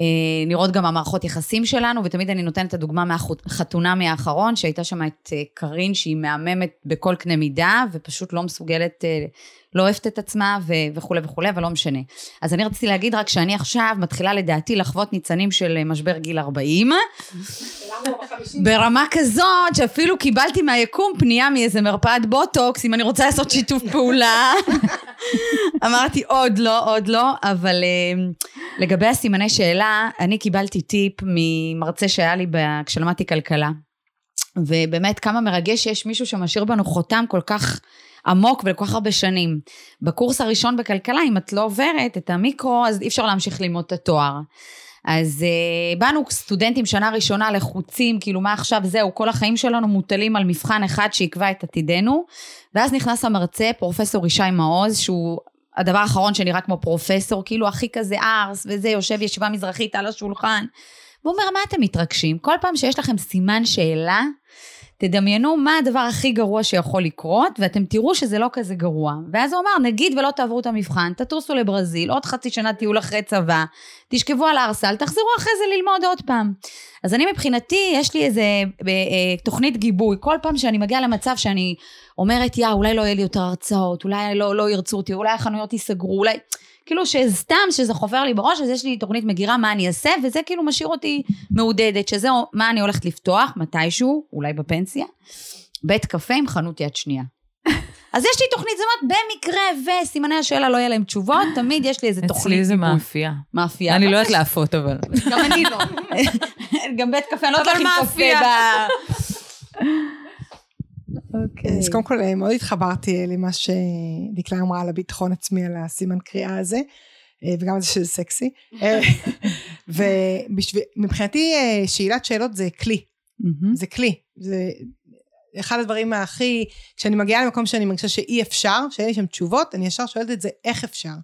אה, נראות גם המערכות יחסים שלנו, ותמיד אני נותנת את הדוגמה מהחתונמי האחרון, שהייתה שם את אה, קארין, שהיא מהממת בכל קנה מידה, ופשוט לא מסוגלת אה, לא אוהבת את עצמה ו- וכולי וכולי, אבל לא משנה. אז אני רציתי להגיד רק שאני עכשיו מתחילה לדעתי לחוות ניצנים של אה, משבר גיל 40. ברמה כזאת שאפילו קיבלתי מהיקום פנייה מאיזה מרפאת בוטוקס, אם אני רוצה לעשות שיתוף פעולה. אמרתי עוד לא, עוד לא, אבל uh, לגבי הסימני שאלה, אני קיבלתי טיפ ממרצה שהיה לי כשלמדתי כלכלה. ובאמת כמה מרגש שיש מישהו שמשאיר בנו חותם כל כך עמוק ולכל כך הרבה שנים. בקורס הראשון בכלכלה, אם את לא עוברת את המיקרו, אז אי אפשר להמשיך ללמוד את התואר. אז uh, באנו סטודנטים שנה ראשונה לחוצים, כאילו מה עכשיו זהו, כל החיים שלנו מוטלים על מבחן אחד שיקבע את עתידנו. ואז נכנס המרצה, פרופסור ישי מעוז, שהוא הדבר האחרון שנראה כמו פרופסור, כאילו הכי כזה ארס וזה, יושב ישיבה מזרחית על השולחן. והוא אומר, מה אתם מתרגשים? כל פעם שיש לכם סימן שאלה, תדמיינו מה הדבר הכי גרוע שיכול לקרות, ואתם תראו שזה לא כזה גרוע. ואז הוא אמר, נגיד ולא תעברו את המבחן, תטוסו לברזיל, עוד חצי שנה טיול אחרי צבא, תשכבו על הארסל, תחזרו אחרי זה ללמוד עוד פעם. אז אני מבחינתי, יש לי איזה אה, אה, תוכנית גיבוי. כל פעם שאני מגיעה למצב שאני אומרת, יא, אולי לא יהיה לי יותר הרצאות, אולי לא, לא ירצו אותי, אולי החנויות ייסגרו, אולי... כאילו שסתם שזה חופר לי בראש, אז יש לי תוכנית מגירה מה אני אעשה, וזה כאילו משאיר אותי מעודדת, שזה מה אני הולכת לפתוח, מתישהו, אולי בפנסיה, בית קפה עם חנות יד שנייה. אז יש לי תוכנית, זאת אומרת, במקרה וסימני השאלה לא יהיה להם תשובות, תמיד יש לי איזה תוכנית. אצלי זה מאפייה. מאפייה. אני לא יודעת להפות, אבל. גם אני לא. גם בית קפה, אני לא יודעת להכין קפה אוקיי. אז קודם כל אה, מאוד התחברתי אה, למה שדקלה אמרה על הביטחון עצמי, על הסימן קריאה הזה, אה, וגם על זה שזה סקסי. ומבחינתי שאלת שאלות זה כלי, זה כלי, זה אחד הדברים הכי, כשאני מגיעה למקום שאני מרגישה שאי אפשר, שאין לי שם תשובות, אני ישר שואלת את זה איך אפשר.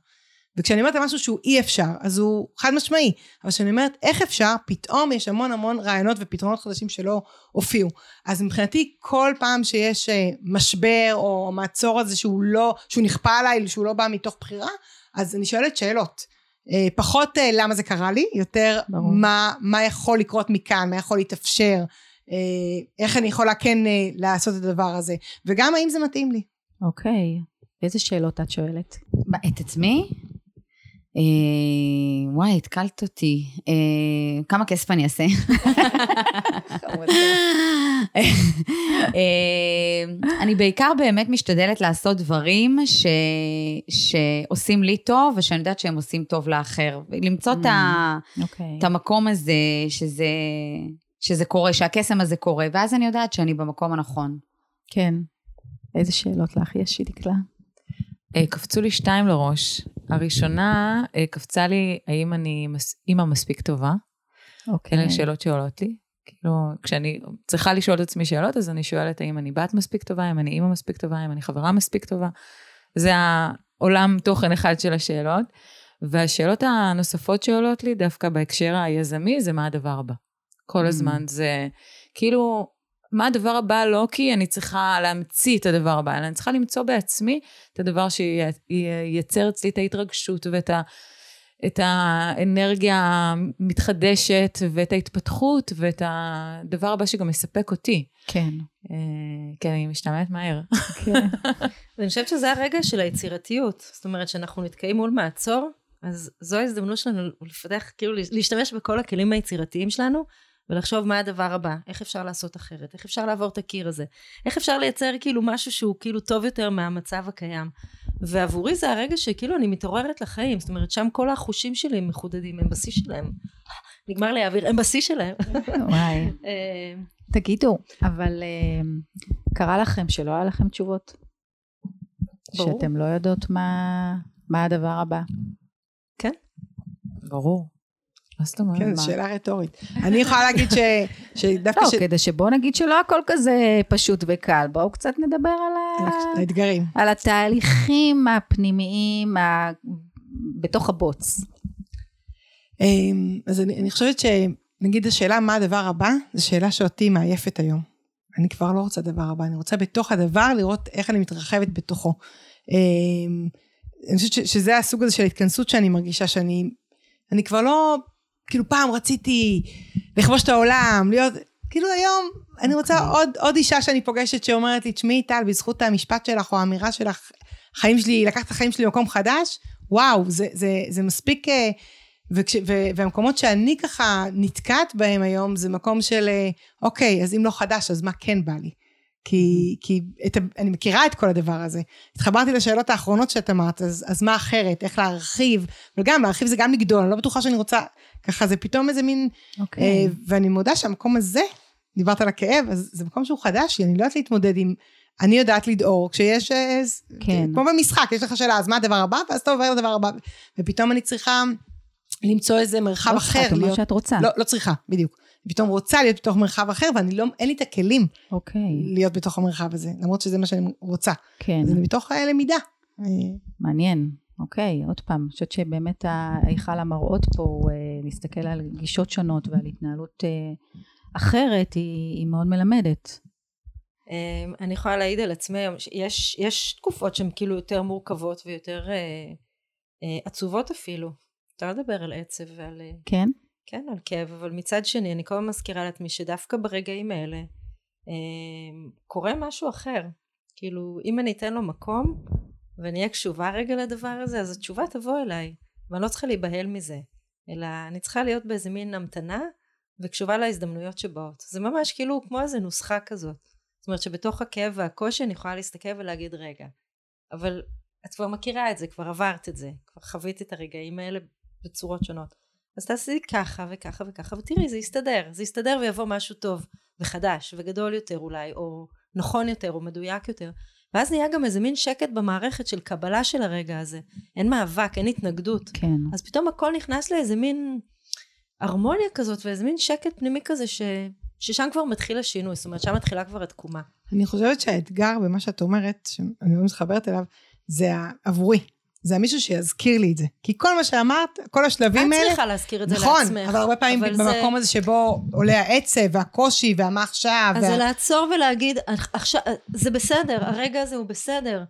וכשאני אומרת על משהו שהוא אי אפשר, אז הוא חד משמעי. אבל כשאני אומרת איך אפשר, פתאום יש המון המון רעיונות ופתרונות חדשים שלא הופיעו. אז מבחינתי, כל פעם שיש אה, משבר או מעצור הזה שהוא לא, שהוא נכפה עליי, שהוא לא בא מתוך בחירה, אז אני שואלת שאלות. אה, פחות אה, למה זה קרה לי, יותר מה, מה יכול לקרות מכאן, מה יכול להתאפשר, איך אני יכולה כן לעשות את הדבר הזה, וגם האם זה מתאים לי. אוקיי, איזה שאלות את שואלת? את עצמי? אה, וואי, התקלת אותי. אה, כמה כסף אני אעשה? אה, אני בעיקר באמת משתדלת לעשות דברים ש... שעושים לי טוב, ושאני יודעת שהם עושים טוב לאחר. למצוא את, ה... okay. אוקיי. את המקום הזה, שזה... שזה קורה, שהקסם הזה קורה, ואז אני יודעת שאני במקום הנכון. כן. איזה שאלות לך יש, דקלה? אה, קפצו לי שתיים לראש. הראשונה, אה, קפצה לי, האם אני. אימא מספיק טובה? אוקיי. אלה שאלות שעולות לי. כאילו, כשאני צריכה לשאול את עצמי שאלות, אז אני שואלת האם אני בת מספיק טובה, אם אני אימא מספיק טובה, אם אני חברה מספיק טובה. זה העולם תוכן אחד של השאלות. והשאלות הנוספות שעולות לי, דווקא בהקשר היזמי, זה מה הדבר הבא. כל mm. הזמן זה, כאילו, מה הדבר הבא, לא כי אני צריכה להמציא את הדבר הבא, אלא אני צריכה למצוא בעצמי את הדבר שייצר אצלי את ההתרגשות ואת ה, את האנרגיה המתחדשת ואת ההתפתחות ואת הדבר הבא שגם מספק אותי. כן. אה, כן, אני משתמעת מהר. כן. אני חושבת שזה הרגע של היצירתיות. זאת אומרת, שאנחנו נתקעים מול מעצור, אז זו ההזדמנות שלנו לפתח, כאילו להשתמש בכל הכלים היצירתיים שלנו, ולחשוב מה הדבר הבא, איך אפשר לעשות אחרת, איך אפשר לעבור את הקיר הזה, איך אפשר לייצר כאילו משהו שהוא כאילו טוב יותר מהמצב הקיים. ועבורי זה הרגע שכאילו אני מתעוררת לחיים, זאת אומרת שם כל החושים שלי הם מחודדים, הם בשיא שלהם. נגמר לי האוויר, הם בשיא שלהם. וואי. אה, תגידו, אבל אה, קרה לכם שלא היה לכם תשובות? ברור. שאתם לא יודעות מה, מה הדבר הבא? כן. ברור. מה זאת אומרת? כן, זו שאלה רטורית. אני יכולה להגיד שדווקא... לא, כדי שבואו נגיד שלא הכל כזה פשוט וקל. בואו קצת נדבר על האתגרים. על התהליכים הפנימיים בתוך הבוץ. אמ, אז אני חושבת שנגיד השאלה מה הדבר הבא, זו שאלה שאותי מעייפת היום. אני כבר לא רוצה דבר הבא, אני רוצה בתוך הדבר לראות איך אני מתרחבת בתוכו. אמ, אני חושבת שזה הסוג הזה של התכנסות שאני מרגישה שאני, אני כבר לא כאילו פעם רציתי לכבוש את העולם, להיות, כאילו היום אני רוצה. עוד, עוד אישה שאני פוגשת שאומרת לי, תשמעי טל, בזכות המשפט שלך או האמירה שלך, חיים שלי, לקחת את החיים שלי למקום חדש, וואו, זה, זה, זה מספיק, אה, וכש, ו, והמקומות שאני ככה נתקעת בהם היום, זה מקום של, אה, אוקיי, אז אם לא חדש, אז מה כן בא לי? כי, כי את, אני מכירה את כל הדבר הזה. התחברתי לשאלות האחרונות שאת אמרת, אז, אז מה אחרת, איך להרחיב, וגם להרחיב זה גם לגדול, אני לא בטוחה שאני רוצה, ככה זה פתאום איזה מין, okay. אוקיי. אה, ואני מודה שהמקום הזה, דיברת על הכאב, אז זה מקום שהוא חדש לי, אני לא יודעת להתמודד עם, אני יודעת לדאור, כשיש, אה, כן. כמו במשחק, יש לך שאלה, אז מה הדבר הבא, ואז אתה עובר לדבר הבא, ופתאום אני צריכה למצוא איזה מרחב לא אחר. לא צריכה, שאת רוצה. לא, לא צריכה, בדיוק. פתאום רוצה להיות בתוך מרחב אחר, ואני לא, אין לי את הכלים okay. אוקיי. להיות בתוך המרחב הזה, למרות שזה מה שאני רוצה. כן. זה מתוך הלמידה. מעניין. אוקיי, עוד פעם, אני חושבת שבאמת ההיכל המראות פה, הוא אה, להסתכל על גישות שונות ועל התנהלות אה, אחרת, היא, היא מאוד מלמדת. אמ, אני יכולה להעיד על עצמי היום, יש, יש תקופות שהן כאילו יותר מורכבות ויותר אה, עצובות אפילו. אפשר לדבר על עצב ועל... כן? כן, על כאב, אבל מצד שני, אני כל הזמן מזכירה לעצמי שדווקא ברגעים האלה אה, קורה משהו אחר. כאילו, אם אני אתן לו מקום ואני אהיה קשובה רגע לדבר הזה, אז התשובה תבוא אליי, ואני לא צריכה להיבהל מזה, אלא אני צריכה להיות באיזה מין המתנה וקשובה להזדמנויות שבאות. זה ממש כאילו כמו איזה נוסחה כזאת. זאת אומרת שבתוך הכאב והקושי אני יכולה להסתכל ולהגיד רגע, אבל את כבר מכירה את זה, כבר עברת את זה, כבר חווית את הרגעים האלה בצורות שונות. אז תעשי ככה וככה וככה ותראי זה יסתדר זה יסתדר ויבוא משהו טוב וחדש וגדול יותר אולי או נכון יותר או מדויק יותר. ואז נהיה גם איזה מין שקט במערכת של קבלה של הרגע הזה. אין מאבק אין התנגדות. כן. אז פתאום הכל נכנס לאיזה מין הרמוניה כזאת ואיזה מין שקט פנימי כזה ש... ששם כבר מתחיל השינוי זאת אומרת שם מתחילה כבר התקומה. אני חושבת שהאתגר במה שאת אומרת שאני לא מתחברת אליו זה עבורי זה המישהו שיזכיר לי את זה. כי כל מה שאמרת, כל השלבים את האלה... צריכה להזכיר את זה נכון, לעצמך. אבל הרבה פעמים אבל במקום זה- הזה שבו עולה העצב והקושי והמה עכשיו. אז וה- זה לעצור ולהגיד, עכשיו, זה בסדר, הרגע הזה הוא בסדר.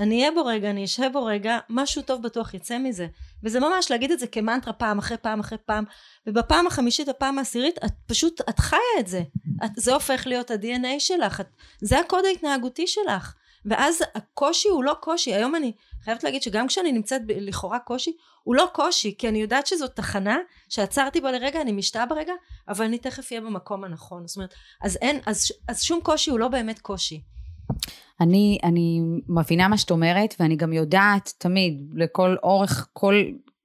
אני אהיה בו רגע, אני אשב בו רגע, משהו טוב בטוח יצא מזה. וזה ממש להגיד את זה כמנטרה פעם אחרי פעם אחרי פעם, ובפעם החמישית, הפעם העשירית, את פשוט, את חיה את זה. את, זה הופך להיות ה-DNA שלך, את, זה הקוד ההתנהגותי שלך. ואז הקושי הוא לא קושי. היום אני חייבת להגיד שגם כשאני נמצאת ב- לכאורה קושי, הוא לא קושי, כי אני יודעת שזאת תחנה שעצרתי בה לרגע, אני משתאה ברגע, אבל אני תכף אהיה במקום הנכון. זאת אומרת, אז אין, אז, אז שום קושי הוא לא באמת קושי. אני, אני מבינה מה שאת אומרת, ואני גם יודעת תמיד, לכל אורך, כל,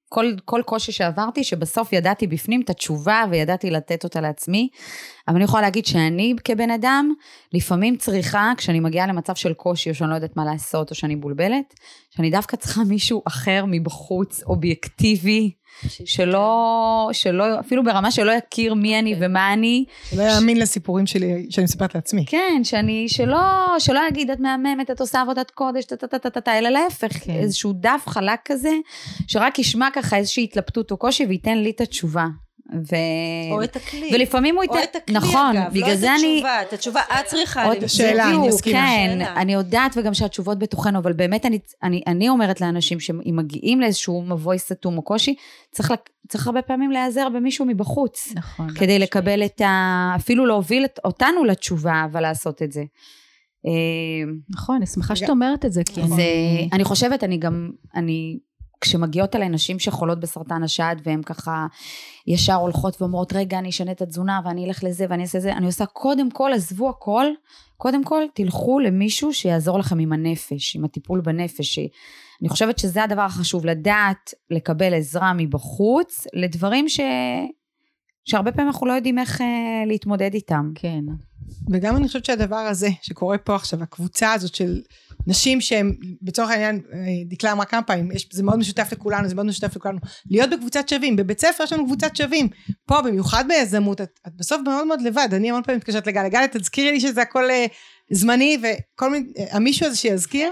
כל, כל קושי שעברתי, שבסוף ידעתי בפנים את התשובה וידעתי לתת אותה לעצמי. אבל אני יכולה להגיד שאני כבן אדם, לפעמים צריכה, כשאני מגיעה למצב של קושי, או שאני לא יודעת מה לעשות, או שאני מבולבלת, שאני דווקא צריכה מישהו אחר מבחוץ, אובייקטיבי, שלא, שלא, אפילו ברמה שלא יכיר מי אני ומה אני, שלא יאמין לסיפורים שלי, שאני מספרת לעצמי. כן, שאני, שלא, שלא יגיד, את מהממת, את עושה עבודת קודש, טה-טה-טה-טה, אלא להפך, כן. איזשהו דף חלק כזה, שרק ישמע ככה איזושהי התלבטות או קושי וייתן לי את התשובה. ו... או את הכלי. ולפעמים הוא ייתן, או את הכלי נכון, אגב, בגלל לא זה את אני, התשובה, את התשובה את צריכה עוד למצוא. שאלה, אני מסכימה. כן, שאלה. אני יודעת וגם שהתשובות בתוכנו, אבל באמת אני, אני, אני אומרת לאנשים שאם מגיעים לאיזשהו מבוי סתום או קושי, צריך, לק- צריך הרבה פעמים להיעזר במישהו מבחוץ, נכון. כדי לקבל את ה... אפילו להוביל את, אותנו לתשובה, אבל לעשות את זה. אה, נכון, אני שמחה שאת אומרת את זה, כי אז אני... אני חושבת, אני גם, אני, כשמגיעות אליי נשים שחולות בסרטן השד, והן ככה ישר הולכות ואומרות, רגע, אני אשנה את התזונה, ואני אלך לזה, ואני אעשה זה, אני עושה קודם כל, עזבו הכל, קודם כל, תלכו למישהו שיעזור לכם עם הנפש, עם הטיפול בנפש. אני חושבת שזה הדבר החשוב, לדעת לקבל עזרה מבחוץ, לדברים ש... שהרבה פעמים אנחנו לא יודעים איך אה, להתמודד איתם. כן. וגם אני חושבת שהדבר הזה שקורה פה עכשיו, הקבוצה הזאת של נשים שהן, בצורך העניין, אה, דקלה אמרה כמה פעמים, זה מאוד משותף לכולנו, זה מאוד משותף לכולנו, להיות בקבוצת שווים, בבית ספר יש לנו קבוצת שווים, פה במיוחד ביזמות, את, את בסוף מאוד מאוד לבד, אני המון פעמים מתקשרת לגל, גל תזכירי לי שזה הכל אה, זמני, וכל מיני, אה, המישהו הזה שיזכיר,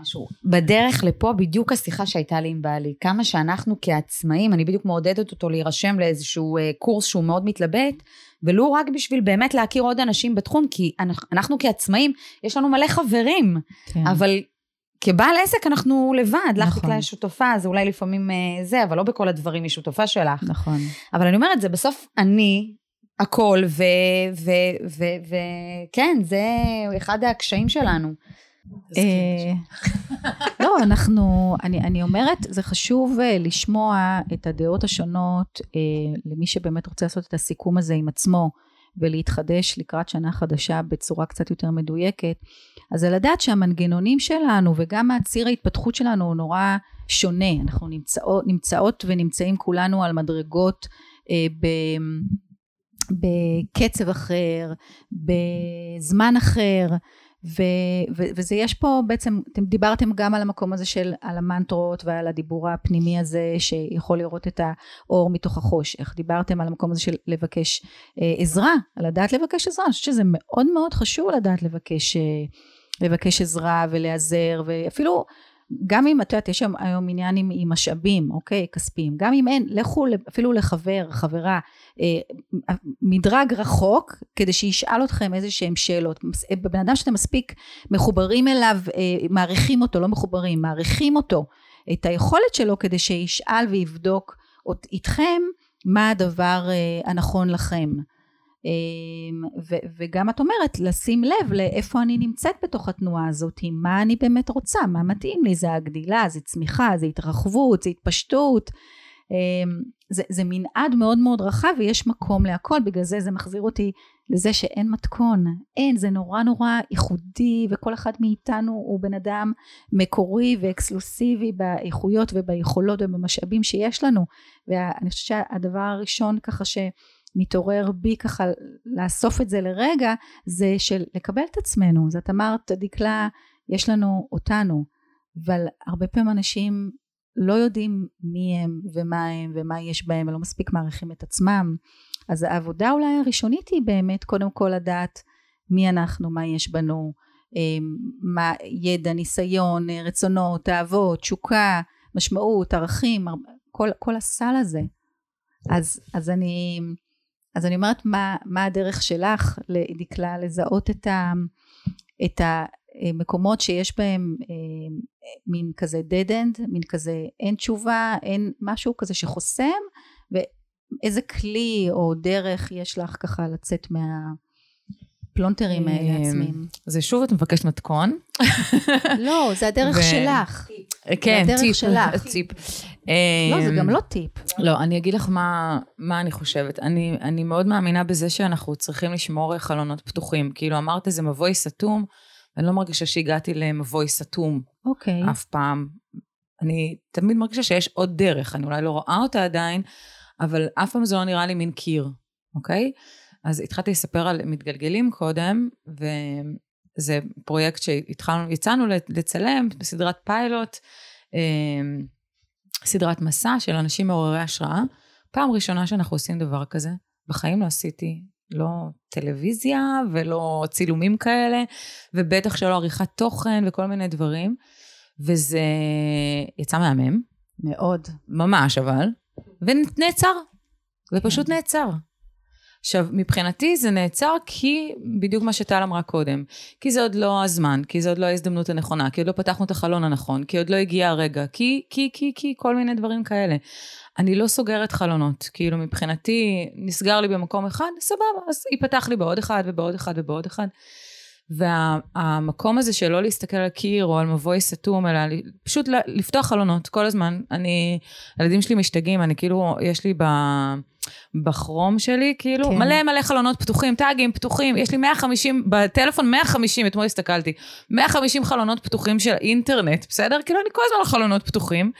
משהו. בדרך לפה בדיוק השיחה שהייתה לי עם בעלי, כמה שאנחנו כעצמאים, אני בדיוק מעודדת אותו להירשם לאיזשהו אה, קורס שהוא מאוד מתלבט, ולו רק בשביל באמת להכיר עוד אנשים בתחום, כי אנחנו, אנחנו כעצמאים, יש לנו מלא חברים, כן. אבל כבעל עסק אנחנו לבד, לך נכון. דקלה יש שותפה, אז אולי לפעמים אה, זה, אבל לא בכל הדברים היא שותפה שלך. נכון. אבל אני אומרת, זה בסוף אני, הכל, וכן, זה אחד הקשיים שלנו. אה, לא, אנחנו, אני, אני אומרת, זה חשוב אה, לשמוע את הדעות השונות אה, למי שבאמת רוצה לעשות את הסיכום הזה עם עצמו ולהתחדש לקראת שנה חדשה בצורה קצת יותר מדויקת. אז זה לדעת שהמנגנונים שלנו וגם הציר ההתפתחות שלנו הוא נורא שונה. אנחנו נמצאות, נמצאות ונמצאים כולנו על מדרגות אה, ב... בקצב אחר, בזמן אחר, ו- ו- וזה יש פה בעצם, אתם דיברתם גם על המקום הזה של, על המנטרות ועל הדיבור הפנימי הזה שיכול לראות את האור מתוך החושך, דיברתם על המקום הזה של לבקש אה, עזרה, על לדעת לבקש עזרה, אני חושבת שזה מאוד מאוד חשוב לדעת לבקש, אה, לבקש עזרה ולהיעזר, ואפילו גם אם את יודעת, יש היום, עניין עם, עם משאבים, אוקיי, כספיים, גם אם אין, לכו אפילו לחבר, חברה, אה, מדרג רחוק, כדי שישאל אתכם איזה שהם שאלות. בן אדם שאתם מספיק מחוברים אליו, אה, מעריכים אותו, לא מחוברים, מעריכים אותו, את היכולת שלו, כדי שישאל ויבדוק איתכם מה הדבר אה, הנכון לכם. ו- וגם את אומרת לשים לב לאיפה אני נמצאת בתוך התנועה הזאת, מה אני באמת רוצה, מה מתאים לי, זה הגדילה, זה צמיחה, זה התרחבות, זה התפשטות, זה, זה מנעד מאוד מאוד רחב ויש מקום להכל, בגלל זה זה מחזיר אותי לזה שאין מתכון, אין, זה נורא נורא ייחודי וכל אחד מאיתנו הוא בן אדם מקורי ואקסקלוסיבי באיכויות וביכולות ובמשאבים שיש לנו, ואני חושבת שהדבר הראשון ככה ש... מתעורר בי ככה לאסוף את זה לרגע, זה של לקבל את עצמנו. אז את אמרת, דקלה, יש לנו אותנו, אבל הרבה פעמים אנשים לא יודעים מי הם ומה הם ומה יש בהם, ולא מספיק מעריכים את עצמם. אז העבודה אולי הראשונית היא באמת קודם כל לדעת מי אנחנו, מה יש בנו, מה ידע, ניסיון, רצונות, אהבות, תשוקה, משמעות, ערכים, כל, כל הסל הזה. אז, אז אני, אז אני אומרת מה, מה הדרך שלך דקלה לזהות את, ה, את המקומות שיש בהם אה, מין כזה dead end, מין כזה אין תשובה, אין משהו כזה שחוסם ואיזה כלי או דרך יש לך ככה לצאת מה... הפלונטרים האלה עצמיים. זה שוב את מבקשת מתכון. לא, זה הדרך שלך. כן, זה הדרך טיפ. שלך. טיפ. לא, זה אמ, גם לא טיפ. לא, אני אגיד לך מה, מה אני חושבת. אני, אני מאוד מאמינה בזה שאנחנו צריכים לשמור חלונות פתוחים. כאילו, אמרת איזה מבוי סתום, ואני לא מרגישה שהגעתי למבוי סתום אוקיי. אף פעם. אני תמיד מרגישה שיש עוד דרך, אני אולי לא רואה אותה עדיין, אבל אף פעם זה לא נראה לי מין קיר, אוקיי? אז התחלתי לספר על מתגלגלים קודם, וזה פרויקט שהתחלנו, יצאנו לצלם בסדרת פיילוט, אמ, סדרת מסע של אנשים מעוררי השראה. פעם ראשונה שאנחנו עושים דבר כזה, בחיים לא עשיתי לא טלוויזיה ולא צילומים כאלה, ובטח שלא עריכת תוכן וכל מיני דברים. וזה יצא מהמם. מאוד. ממש אבל. ונעצר. ופשוט נעצר. עכשיו, מבחינתי זה נעצר כי, בדיוק מה שטל אמרה קודם, כי זה עוד לא הזמן, כי זה עוד לא ההזדמנות הנכונה, כי עוד לא פתחנו את החלון הנכון, כי עוד לא הגיע הרגע, כי, כי, כי, כי, כל מיני דברים כאלה. אני לא סוגרת חלונות, כאילו מבחינתי נסגר לי במקום אחד, סבבה, אז ייפתח לי בעוד אחד ובעוד אחד ובעוד אחד. והמקום הזה של לא להסתכל על קיר או על מבוי סתום, אלא פשוט לפתוח חלונות כל הזמן. אני, הילדים שלי משתגעים, אני כאילו, יש לי ב... בכרום שלי, כאילו, כן. מלא מלא חלונות פתוחים, טאגים פתוחים, יש לי 150, בטלפון 150, אתמול הסתכלתי, 150 חלונות פתוחים של אינטרנט, בסדר? כאילו, אני כל הזמן על חלונות פתוחים.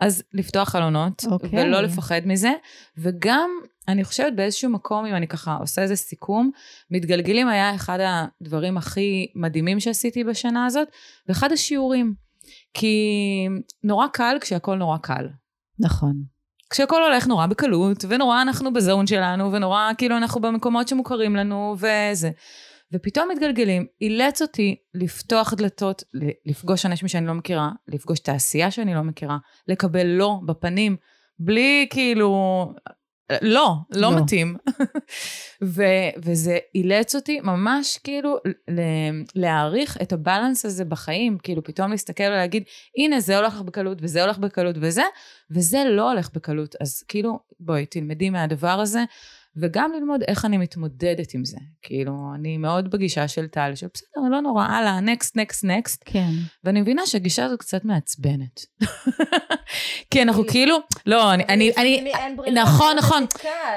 אז לפתוח חלונות, okay. אוקיי. ולא לפחד מזה, וגם, אני חושבת באיזשהו מקום, אם אני ככה עושה איזה סיכום, מתגלגלים היה אחד הדברים הכי מדהימים שעשיתי בשנה הזאת, ואחד השיעורים. כי נורא קל כשהכול נורא קל. נכון. כשהכול הולך נורא בקלות, ונורא אנחנו בזון שלנו, ונורא כאילו אנחנו במקומות שמוכרים לנו, וזה. ופתאום מתגלגלים, אילץ אותי לפתוח דלתות, לפגוש אנשים שאני לא מכירה, לפגוש תעשייה שאני לא מכירה, לקבל לא בפנים, בלי כאילו, לא, לא, לא. מתאים. ו- וזה אילץ אותי ממש כאילו להעריך את הבלנס הזה בחיים, כאילו פתאום להסתכל ולהגיד, הנה זה הולך בקלות וזה הולך בקלות וזה, וזה לא הולך בקלות. אז כאילו, בואי, תלמדי מהדבר הזה. וגם ללמוד איך אני מתמודדת עם זה. כאילו, אני מאוד בגישה של טל, של בסדר, לא נורא, הלאה, נקסט, נקסט, נקסט. כן. ואני מבינה שהגישה הזאת קצת מעצבנת. כי אנחנו כאילו, לא, אני, אני, אני, נכון, נכון,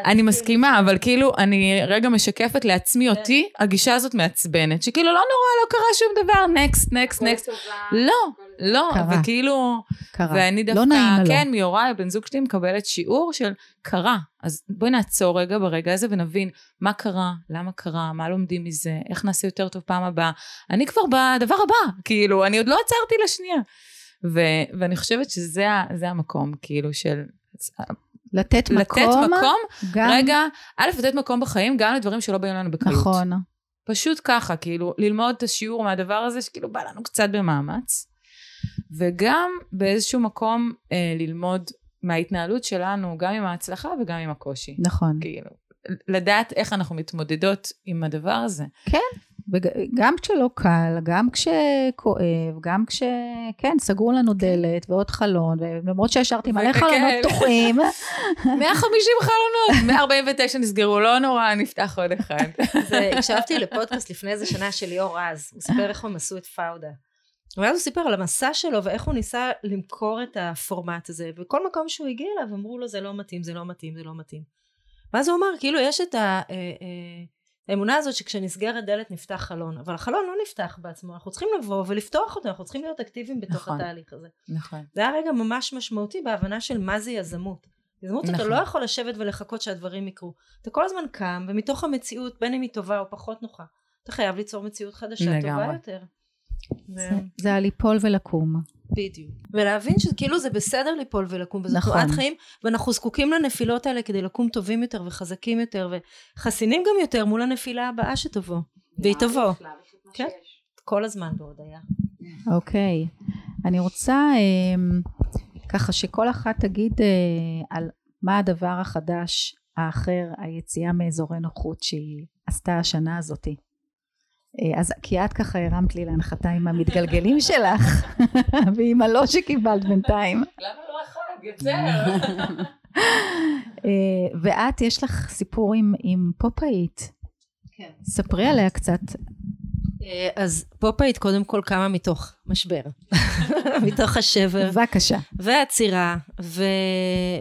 אני כאילו. מסכימה, אבל כאילו, אני רגע משקפת לעצמי כן. אותי, הגישה הזאת מעצבנת, שכאילו, לא נורא, לא קרה שום דבר, נקסט, נקסט, נקסט. לא, לא, וכאילו, ואני לא דווקא, כן, מיוראי, הבן זוג שלי מקבלת שיעור של קרה. אז בואי נעצור רגע ברגע הזה ונבין מה קרה, למה קרה, מה לומדים מזה, איך נעשה יותר טוב פעם הבאה. אני כבר בדבר הבא, כאילו, אני עוד לא עצרתי לשנייה. ו- ואני חושבת שזה המקום, כאילו, של... לתת מקום. לתת מקום, גם... רגע, א', לתת מקום בחיים גם לדברים שלא באים לנו בקלות. נכון. פשוט ככה, כאילו, ללמוד את השיעור מהדבר הזה, שכאילו בא לנו קצת במאמץ. וגם באיזשהו מקום אה, ללמוד מההתנהלות שלנו, גם עם ההצלחה וגם עם הקושי. נכון. כאילו, לדעת איך אנחנו מתמודדות עם הדבר הזה. כן, גם כשלא קל, גם כשכואב, גם כש... כן, סגרו לנו כן. דלת ועוד חלון, ולמרות שהשארתי מלא חלונות פתוחים. 150 חלונות, 149 נסגרו, לא נורא, נפתח עוד אחד. הקשבתי לפודקאסט לפני איזה שנה של ליאור רז, הוא סיפר איך הם עשו את פאודה. ואז הוא סיפר על המסע שלו ואיך הוא ניסה למכור את הפורמט הזה וכל מקום שהוא הגיע אליו אמרו לו זה לא מתאים זה לא מתאים זה לא מתאים. ואז הוא אמר כאילו יש את אה, אה, האמונה הזאת שכשנסגרת דלת נפתח חלון אבל החלון לא נפתח בעצמו אנחנו צריכים לבוא ולפתוח אותו אנחנו צריכים להיות אקטיביים בתוך נכון, התהליך הזה. נכון. זה היה רגע ממש משמעותי בהבנה של מה זה יזמות. יזמות נכון. אתה לא יכול לשבת ולחכות שהדברים יקרו. אתה כל הזמן קם ומתוך המציאות בין אם היא טובה או פחות נוחה אתה חייב ליצור מציאות חדשה טובה יותר זה, זה הליפול ולקום. בדיוק. ולהבין שכאילו זה בסדר ליפול ולקום, וזו נכון. תנועת חיים, ואנחנו זקוקים לנפילות האלה כדי לקום טובים יותר וחזקים יותר, וחסינים גם יותר מול הנפילה הבאה שתבוא. והיא תבוא. כן, כל הזמן בהודיה. אוקיי. אני רוצה... אמ, ככה שכל אחת תגיד אה, על מה הדבר החדש, האחר, היציאה מאזורי נוחות שהיא עשתה השנה הזאתי. אה, אז כי את ככה הרמת לי להנחתה עם המתגלגלים שלך, ועם הלא שקיבלת בינתיים. למה לא אחד? יותר. אה, ואת, יש לך סיפור עם, עם פופאית. כן. ספרי עליה קצת. אה, אז פופאית קודם כל קמה מתוך משבר, מתוך השבר. בבקשה. ועצירה, ו...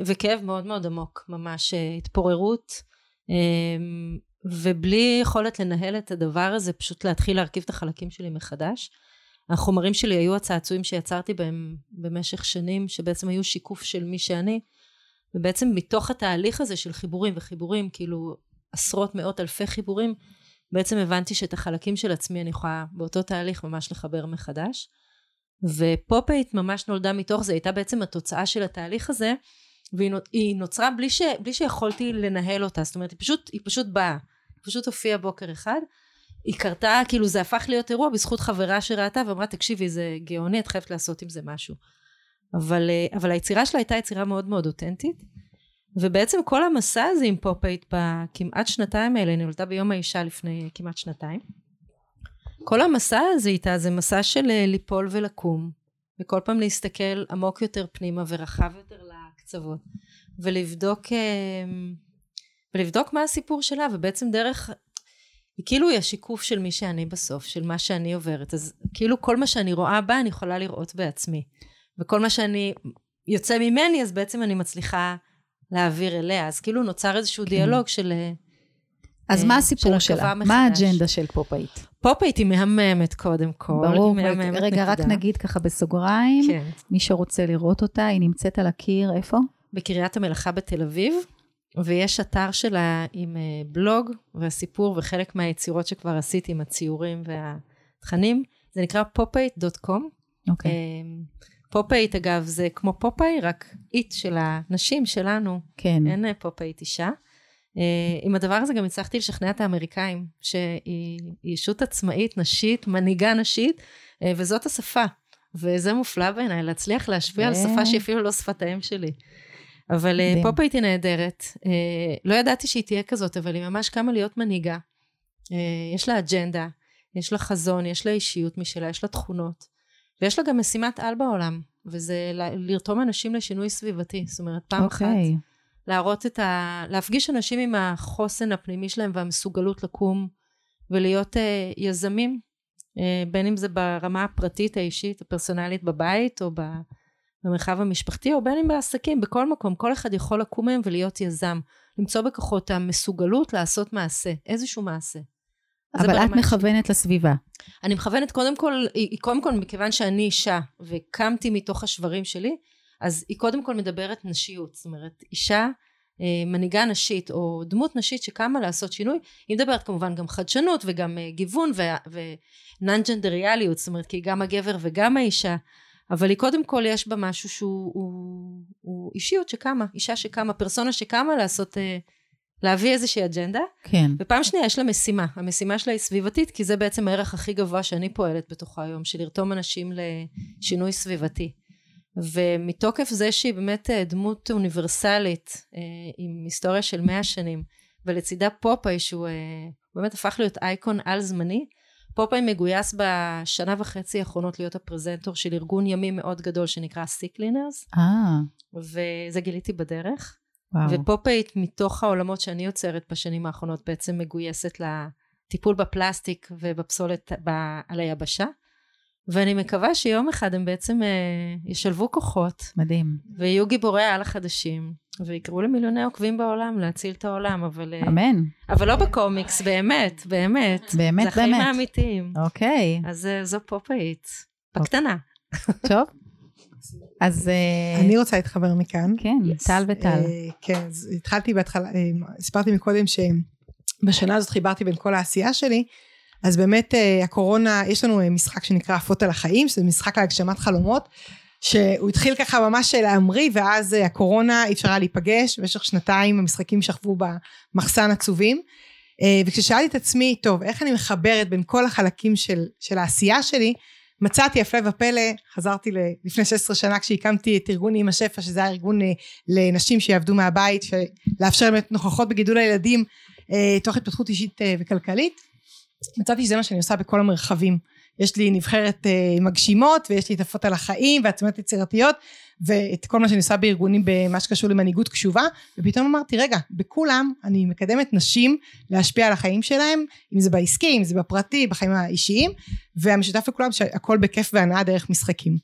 וכאב מאוד מאוד עמוק, ממש התפוררות, ובלי יכולת לנהל את הדבר הזה, פשוט להתחיל להרכיב את החלקים שלי מחדש. החומרים שלי היו הצעצועים שיצרתי בהם במשך שנים, שבעצם היו שיקוף של מי שאני, ובעצם מתוך התהליך הזה של חיבורים וחיבורים, כאילו עשרות מאות אלפי חיבורים, בעצם הבנתי שאת החלקים של עצמי אני יכולה באותו תהליך ממש לחבר מחדש. ופופאית ממש נולדה מתוך זה, הייתה בעצם התוצאה של התהליך הזה, והיא נוצרה בלי, ש, בלי שיכולתי לנהל אותה, זאת אומרת היא פשוט, היא פשוט באה, פשוט הופיעה בוקר אחד, היא קרתה, כאילו זה הפך להיות אירוע בזכות חברה שראתה ואמרה תקשיבי זה גאוני את חייבת לעשות עם זה משהו. אבל, אה, אבל היצירה שלה הייתה יצירה מאוד מאוד אותנטית. ובעצם כל המסע הזה עם פופאית בכמעט שנתיים האלה, נולדה ביום האישה לפני כמעט שנתיים. כל המסע הזה איתה זה מסע של אה, ליפול ולקום, וכל פעם להסתכל עמוק יותר פנימה ורחב יותר לקצוות, ולבדוק, אה, ולבדוק מה הסיפור שלה, ובעצם דרך, היא כאילו היא השיקוף של מי שאני בסוף, של מה שאני עוברת, אז כאילו כל מה שאני רואה בה אני יכולה לראות בעצמי, וכל מה שאני יוצא ממני אז בעצם אני מצליחה להעביר אליה, אז כאילו נוצר איזשהו כן. דיאלוג של... אה, אז מה הסיפור שלה? מה האג'נדה של פופאית? פופאית היא מהממת קודם כל. ברור, רגע, רק נגיד ככה בסוגריים, כן. מי שרוצה לראות אותה, היא נמצאת על הקיר, איפה? בקריית המלאכה בתל אביב, ויש אתר שלה עם אה, בלוג והסיפור וחלק מהיצירות שכבר עשיתי עם הציורים והתכנים, זה נקרא popate.com. אוקיי. Okay. פופאית אגב זה כמו פופאי, רק איט של הנשים שלנו. כן. אין אה, פופאית אישה. Uh, עם הדבר הזה גם הצלחתי לשכנע את האמריקאים, שהיא ישות עצמאית, נשית, מנהיגה נשית, וזאת השפה. וזה מופלא בעיניי, להצליח להשפיע על שפה שהיא אפילו לא שפת האם שלי. אבל uh, פופאית היא נהדרת. Uh, לא ידעתי שהיא תהיה כזאת, אבל היא ממש קמה להיות מנהיגה. Uh, יש לה אג'נדה, יש לה חזון, יש לה אישיות משלה, יש לה תכונות. ויש לה גם משימת על בעולם, וזה לרתום אנשים לשינוי סביבתי. זאת אומרת, פעם okay. אחת אוקיי. להראות את ה... להפגיש אנשים עם החוסן הפנימי שלהם והמסוגלות לקום ולהיות יזמים, בין אם זה ברמה הפרטית, האישית, הפרסונלית בבית, או במרחב המשפחתי, או בין אם בעסקים, בכל מקום. כל אחד יכול לקום מהם ולהיות יזם. למצוא בכוחות המסוגלות לעשות מעשה, איזשהו מעשה. אבל את מכוונת לסביבה. אני מכוונת קודם כל, היא קודם כל מכיוון שאני אישה וקמתי מתוך השברים שלי, אז היא קודם כל מדברת נשיות, זאת אומרת אישה אה, מנהיגה נשית או דמות נשית שקמה לעשות שינוי, היא מדברת כמובן גם חדשנות וגם אה, גיוון ונאן ג'נדריאליות, זאת אומרת כי היא גם הגבר וגם האישה, אבל היא קודם כל יש בה משהו שהוא הוא, הוא אישיות שקמה, אישה שקמה, פרסונה שקמה לעשות אה, להביא איזושהי אג'נדה. כן. ופעם שנייה יש לה משימה. המשימה שלה היא סביבתית, כי זה בעצם הערך הכי גבוה שאני פועלת בתוכה היום, של לרתום אנשים לשינוי סביבתי. ומתוקף זה שהיא באמת אה, דמות אוניברסלית, אה, עם היסטוריה של מאה שנים, ולצידה פופאי שהוא באמת הפך להיות אייקון על זמני, פופאי מגויס בשנה וחצי האחרונות להיות הפרזנטור של ארגון ימי מאוד גדול שנקרא Sea Cleaners. אה. וזה גיליתי בדרך. וואו. ופופאי מתוך העולמות שאני יוצרת בשנים האחרונות בעצם מגויסת לטיפול בפלסטיק ובפסולת ב, על היבשה. ואני מקווה שיום אחד הם בעצם אה, ישלבו כוחות. מדהים. ויהיו גיבורי העל החדשים, ויקראו למיליוני עוקבים בעולם להציל את העולם, אבל... אה, אמן. אבל לא בקומיקס, באמת, באמת. באמת, באמת. זה החיים האמיתיים. אוקיי. אז אה, זו פופאית. בקטנה. טוב. אז... אה, אני רוצה להתחבר מכאן. כן, טל וטל. כן, אז התחלתי בהתחלה, סיפרתי מקודם שבשנה הזאת חיברתי בין כל העשייה שלי, אז באמת הקורונה, יש לנו משחק שנקרא עפות על החיים, שזה משחק להגשמת חלומות, שהוא התחיל ככה ממש להמריא, ואז הקורונה אי אפשר היה להיפגש, במשך שנתיים המשחקים שכבו במחסן עצובים. וכששאלתי את עצמי, טוב, איך אני מחברת בין כל החלקים של, של העשייה שלי, מצאתי הפלא ופלא, חזרתי לפני 16 שנה כשהקמתי את ארגון אימא שפע, שזה היה ארגון אה, לנשים שיעבדו מהבית, לאפשר באמת נוכחות בגידול הילדים אה, תוך התפתחות אישית אה, וכלכלית. מצאתי שזה מה שאני עושה בכל המרחבים. יש לי נבחרת מגשימות ויש לי את הפות על החיים ועצמות יצירתיות ואת כל מה שאני עושה בארגונים במה שקשור למנהיגות קשובה ופתאום אמרתי רגע בכולם אני מקדמת נשים להשפיע על החיים שלהם אם זה בעסקי אם זה בפרטי בחיים האישיים והמשותף לכולם שהכל בכיף והנאה דרך משחקים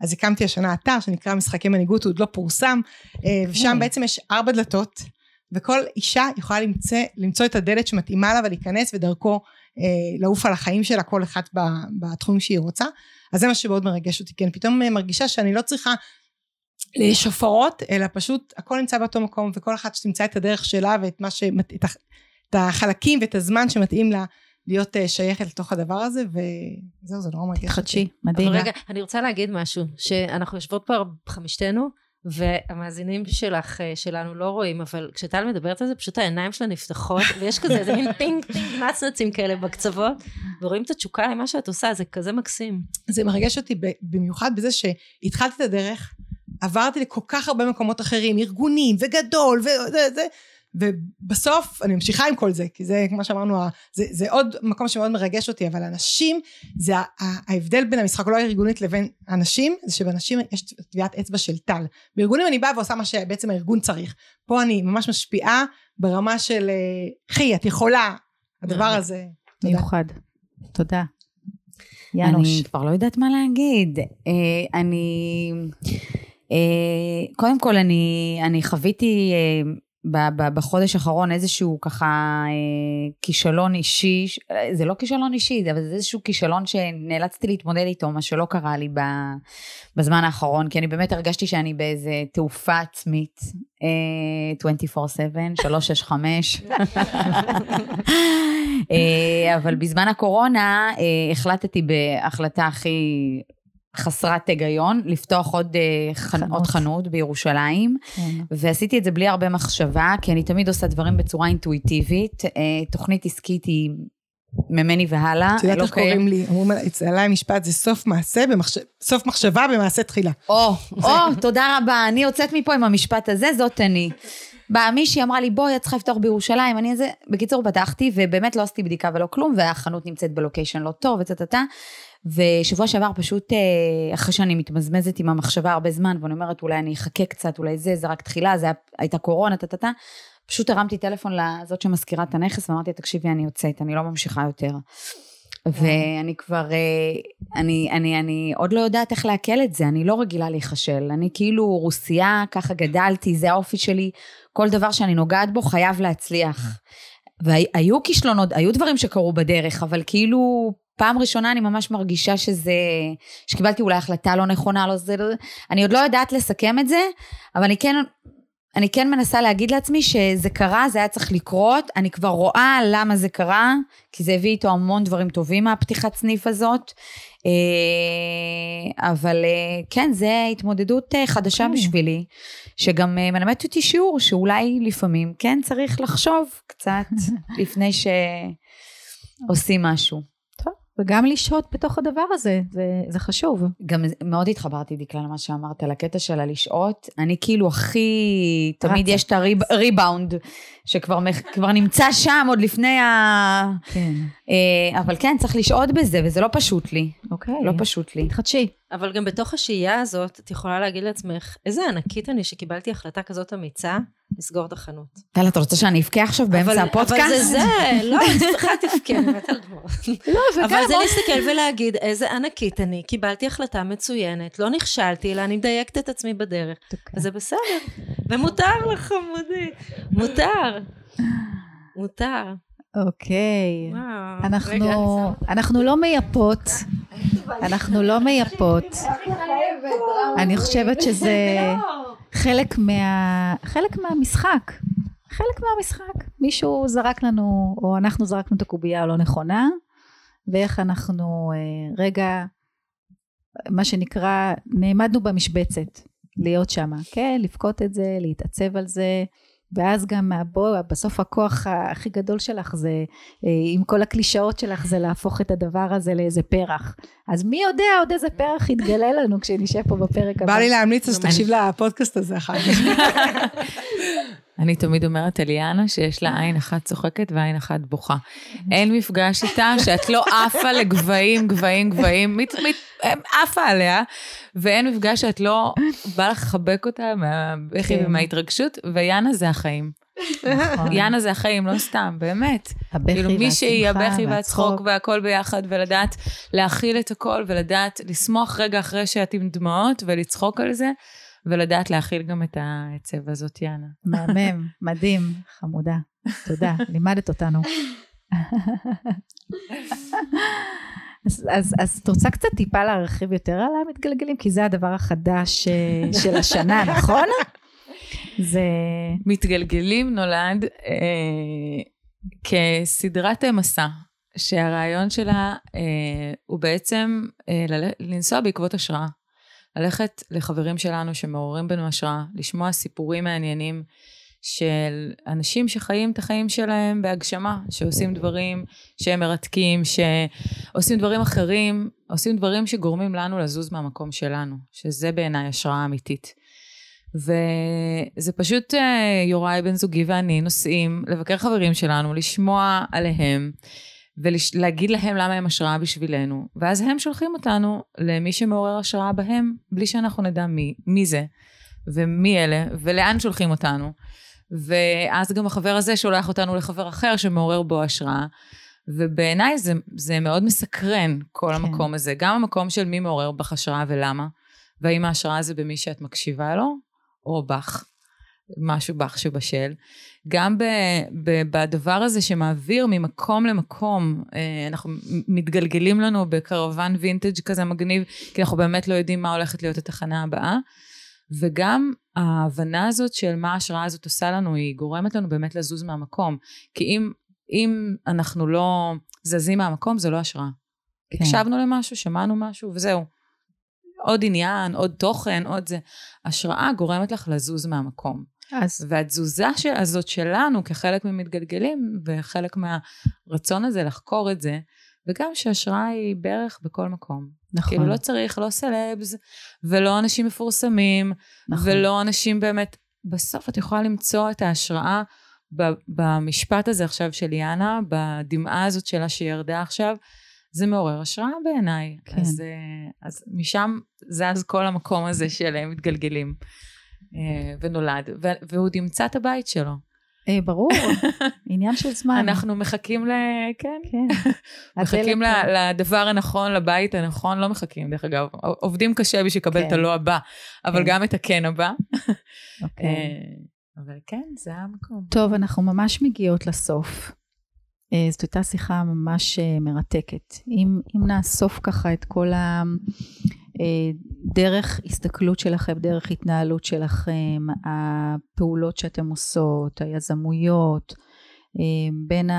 אז הקמתי השנה אתר שנקרא משחקי מנהיגות הוא עוד לא פורסם אה, ושם בעצם יש ארבע דלתות וכל אישה יכולה למצוא, למצוא את הדלת שמתאימה לה ולהיכנס ודרכו אה, לעוף על החיים שלה כל אחת בתחום שהיא רוצה אז זה מה שמאוד מרגש אותי כי אני פתאום מרגישה שאני לא צריכה לשופרות, אלא פשוט הכל נמצא באותו מקום, וכל אחת שתמצא את הדרך שלה ואת מה שמת... את, את החלקים ואת הזמן שמתאים לה להיות אה, שייכת לתוך הדבר הזה, וזהו, זה נורא מרגיש. חדשי, מדהים. אבל רגע, אני רוצה להגיד משהו, שאנחנו יושבות פה חמישתנו, והמאזינים שלך, אה, שלנו לא רואים, אבל כשטל מדברת על זה, פשוט העיניים שלה נפתחות, ויש כזה איזה מין טינג טינג נצנצים כאלה בקצוות, ורואים את התשוקה למה שאת עושה, זה כזה מקסים. זה מרגש אותי במיוחד בזה שהתחלתי את הדרך, עברתי לכל כך הרבה מקומות אחרים, ארגונים וגדול וזה זה, ובסוף אני ממשיכה עם כל זה, כי זה כמו שאמרנו, זה, זה עוד מקום שמאוד מרגש אותי, אבל אנשים, זה ההבדל בין המשחק הארגונית לבין אנשים, זה שבאנשים יש טביעת אצבע של טל. בארגונים אני באה ועושה מה שבעצם הארגון צריך. פה אני ממש משפיעה ברמה של, חי, את יכולה, הדבר הזה. מיוחד. תודה. יאנוש. אני כבר לא יודעת מה להגיד. אה, אני... אה, קודם כל אני, אני חוויתי אה, בחודש האחרון איזשהו ככה אה, כישלון אישי, זה לא כישלון אישי, אבל זה איזשהו כישלון שנאלצתי להתמודד איתו, מה שלא קרה לי בזמן האחרון, כי אני באמת הרגשתי שאני באיזה תעופה עצמית, 24/7, 365. אבל בזמן הקורונה החלטתי בהחלטה הכי חסרת היגיון, לפתוח עוד, אה, חנות. עוד חנות בירושלים, כן. ועשיתי את זה בלי הרבה מחשבה, כי אני תמיד עושה דברים בצורה אינטואיטיבית. אה, תוכנית עסקית היא ממני והלאה. את יודעת איך קוראים לי, אומרים עליי משפט, זה סוף מעשה, במחש... סוף מחשבה במעשה תחילה. או, או, תודה רבה, אני יוצאת מפה עם המשפט הזה, זאת אני. באה מישהי אמרה לי בואי את צריכה לפתוח בירושלים אני איזה בקיצור פתחתי ובאמת לא עשיתי בדיקה ולא כלום והחנות נמצאת בלוקיישן לא טוב וצטטה ושבוע שעבר פשוט אה, אחרי שאני מתמזמזת עם המחשבה הרבה זמן ואני אומרת אולי אני אחכה קצת אולי זה זה רק תחילה זה הייתה קורונה טה פשוט הרמתי טלפון לזאת שמזכירה את הנכס ואמרתי תקשיבי אני יוצאת אני לא ממשיכה יותר. ואני כבר, אה, אני, אני, אני עוד לא יודעת איך לעכל את זה, אני לא רגילה להיכשל. אני כאילו רוסייה, ככה גדלתי, זה האופי שלי, כל דבר שאני נוגעת בו חייב להצליח. והיו כישלונות, היו דברים שקרו בדרך, אבל כאילו פעם ראשונה אני ממש מרגישה שזה, שקיבלתי אולי החלטה לא נכונה, לא זה, לא, אני עוד לא יודעת לסכם את זה, אבל אני כן, אני כן מנסה להגיד לעצמי שזה קרה, זה היה צריך לקרות, אני כבר רואה למה זה קרה, כי זה הביא איתו המון דברים טובים מהפתיחת סניף הזאת, אה, אבל אה, כן, זה התמודדות אה, חדשה כן. בשבילי, שגם מלמדת אותי שיעור שאולי לפעמים כן צריך לחשוב קצת לפני שעושים משהו. וגם לשהות בתוך הדבר הזה, זה, זה חשוב. גם מאוד התחברתי דקלה למה שאמרת על הקטע של הלשהות. אני כאילו הכי, תמיד יש את הריבאונד, שכבר נמצא שם עוד לפני ה... כן. אה, אבל כן, צריך לשהות בזה, וזה לא פשוט לי. אוקיי. לא פשוט לי. תחדשי. אבל גם בתוך השהייה הזאת, את יכולה להגיד לעצמך, איזה ענקית אני שקיבלתי החלטה כזאת אמיצה, לסגור את החנות. טל, את רוצה שאני אבכה עכשיו באמצע הפודקאסט? אבל זה זה, לא, אני צריכה תבכה, אני מתה על. לא, זה אבל זה להסתכל ולהגיד, איזה ענקית אני, קיבלתי החלטה מצוינת, לא נכשלתי, אלא אני מדייקת את עצמי בדרך. אז זה בסדר. ומותר לך, חמודי, מותר. מותר. אוקיי. אנחנו לא מייפות, אנחנו לא מייפות. אני חושבת שזה חלק, מה, חלק מהמשחק. חלק מהמשחק. מישהו זרק לנו, או אנחנו זרקנו את הקובייה הלא נכונה, ואיך אנחנו אה, רגע, מה שנקרא, נעמדנו במשבצת, להיות שמה, כן? לבכות את זה, להתעצב על זה, ואז גם מהבוא, בסוף הכוח הכי גדול שלך זה, אה, עם כל הקלישאות שלך, זה להפוך את הדבר הזה לאיזה פרח. אז מי יודע עוד איזה פרח יתגלה לנו כשנשב פה בפרק הבא. בא לי להמליץ אז תקשיב לפודקאסט הזה אחר כך. אני תמיד אומרת על ליאנה שיש לה עין אחת צוחקת ועין אחת בוכה. אין מפגש איתה שאת לא עפה לגבהים, גבהים, גבהים, מת, מת, עפה עליה, ואין מפגש שאת לא בא לך לחבק אותה מהבכי כן. ומההתרגשות, ויאנה זה החיים. נכון. יאנה זה החיים, לא סתם, באמת. הבכי כאילו מישהי, והשמחה הבכי והצחוק. והכל ביחד, ולדעת להכיל את הכל, ולדעת לשמוח רגע אחרי שאת עם דמעות, ולצחוק על זה, ולדעת להכיל גם את העצב הזאת, יאנה. מהמם, מדהים, חמודה. תודה, לימדת אותנו. אז, אז, אז את רוצה קצת טיפה להרחיב יותר על המתגלגלים? כי זה הדבר החדש אה, של השנה, נכון? זה... מתגלגלים נולד אה, כסדרת מסע, שהרעיון שלה אה, הוא בעצם אה. לנסוע בעקבות השראה. ללכת לחברים שלנו שמעוררים בנו השראה, לשמוע סיפורים מעניינים של אנשים שחיים את החיים שלהם בהגשמה, שעושים דברים שהם מרתקים, שעושים דברים אחרים, עושים דברים שגורמים לנו לזוז מהמקום שלנו, שזה בעיניי השראה אמיתית. וזה פשוט אה, יוראי בן זוגי ואני נוסעים לבקר חברים שלנו, לשמוע עליהם ולהגיד להם למה הם השראה בשבילנו, ואז הם שולחים אותנו למי שמעורר השראה בהם, בלי שאנחנו נדע מי, מי זה ומי אלה ולאן שולחים אותנו. ואז גם החבר הזה שולח אותנו לחבר אחר שמעורר בו השראה. ובעיניי זה, זה מאוד מסקרן, כל כן. המקום הזה. גם המקום של מי מעורר בך השראה ולמה. והאם ההשראה זה במי שאת מקשיבה לו, או בך, משהו בך שבשל. גם ב, ב, בדבר הזה שמעביר ממקום למקום, אה, אנחנו מתגלגלים לנו בקרוון וינטג' כזה מגניב, כי אנחנו באמת לא יודעים מה הולכת להיות התחנה הבאה. וגם ההבנה הזאת של מה ההשראה הזאת עושה לנו, היא גורמת לנו באמת לזוז מהמקום. כי אם, אם אנחנו לא זזים מהמקום, זה לא השראה. כן. הקשבנו למשהו, שמענו משהו, וזהו. עוד עניין, עוד תוכן, עוד זה. השראה גורמת לך לזוז מהמקום. אז והתזוזה של, הזאת שלנו כחלק ממתגלגלים, וחלק מהרצון הזה לחקור את זה, וגם שהשראה היא בערך בכל מקום. נכון, כאילו לא צריך לא סלבס, ולא אנשים מפורסמים, נכון. ולא אנשים באמת... בסוף את יכולה למצוא את ההשראה במשפט הזה עכשיו של ליאנה, בדמעה הזאת שלה שירדה עכשיו. זה מעורר השראה בעיניי. כן. אז, אה, אז משם זז כל המקום הזה של אה, מתגלגלים. אה, ונולד, והוא עוד ימצא את הבית שלו. אה, ברור, עניין של זמן. אנחנו מחכים ל... כן. כן. מחכים לדבר הנכון, לבית הנכון, לא מחכים דרך אגב, עובדים קשה בשביל לקבל כן. את הלא הבא, אבל כן. גם את הכן הבא. אוקיי. אה, אבל כן, זה המקום. טוב, אנחנו ממש מגיעות לסוף. זאת הייתה שיחה ממש מרתקת. אם, אם נאסוף ככה את כל הדרך הסתכלות שלכם, דרך התנהלות שלכם, הפעולות שאתם עושות, היזמויות, אה, בין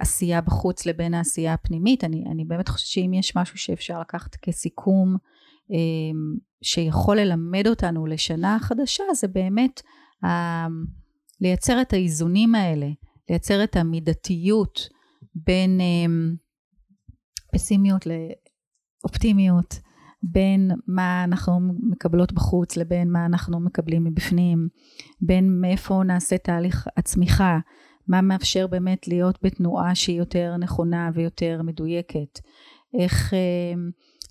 העשייה בחוץ לבין העשייה הפנימית, אני, אני באמת חושבת שאם יש משהו שאפשר לקחת כסיכום, אה, שיכול ללמד אותנו לשנה חדשה, זה באמת לייצר את האיזונים האלה, לייצר את המידתיות בין פסימיות לאופטימיות, בין מה אנחנו מקבלות בחוץ לבין מה אנחנו מקבלים מבפנים, בין מאיפה נעשה תהליך הצמיחה, מה מאפשר באמת להיות בתנועה שהיא יותר נכונה ויותר מדויקת, איך uh,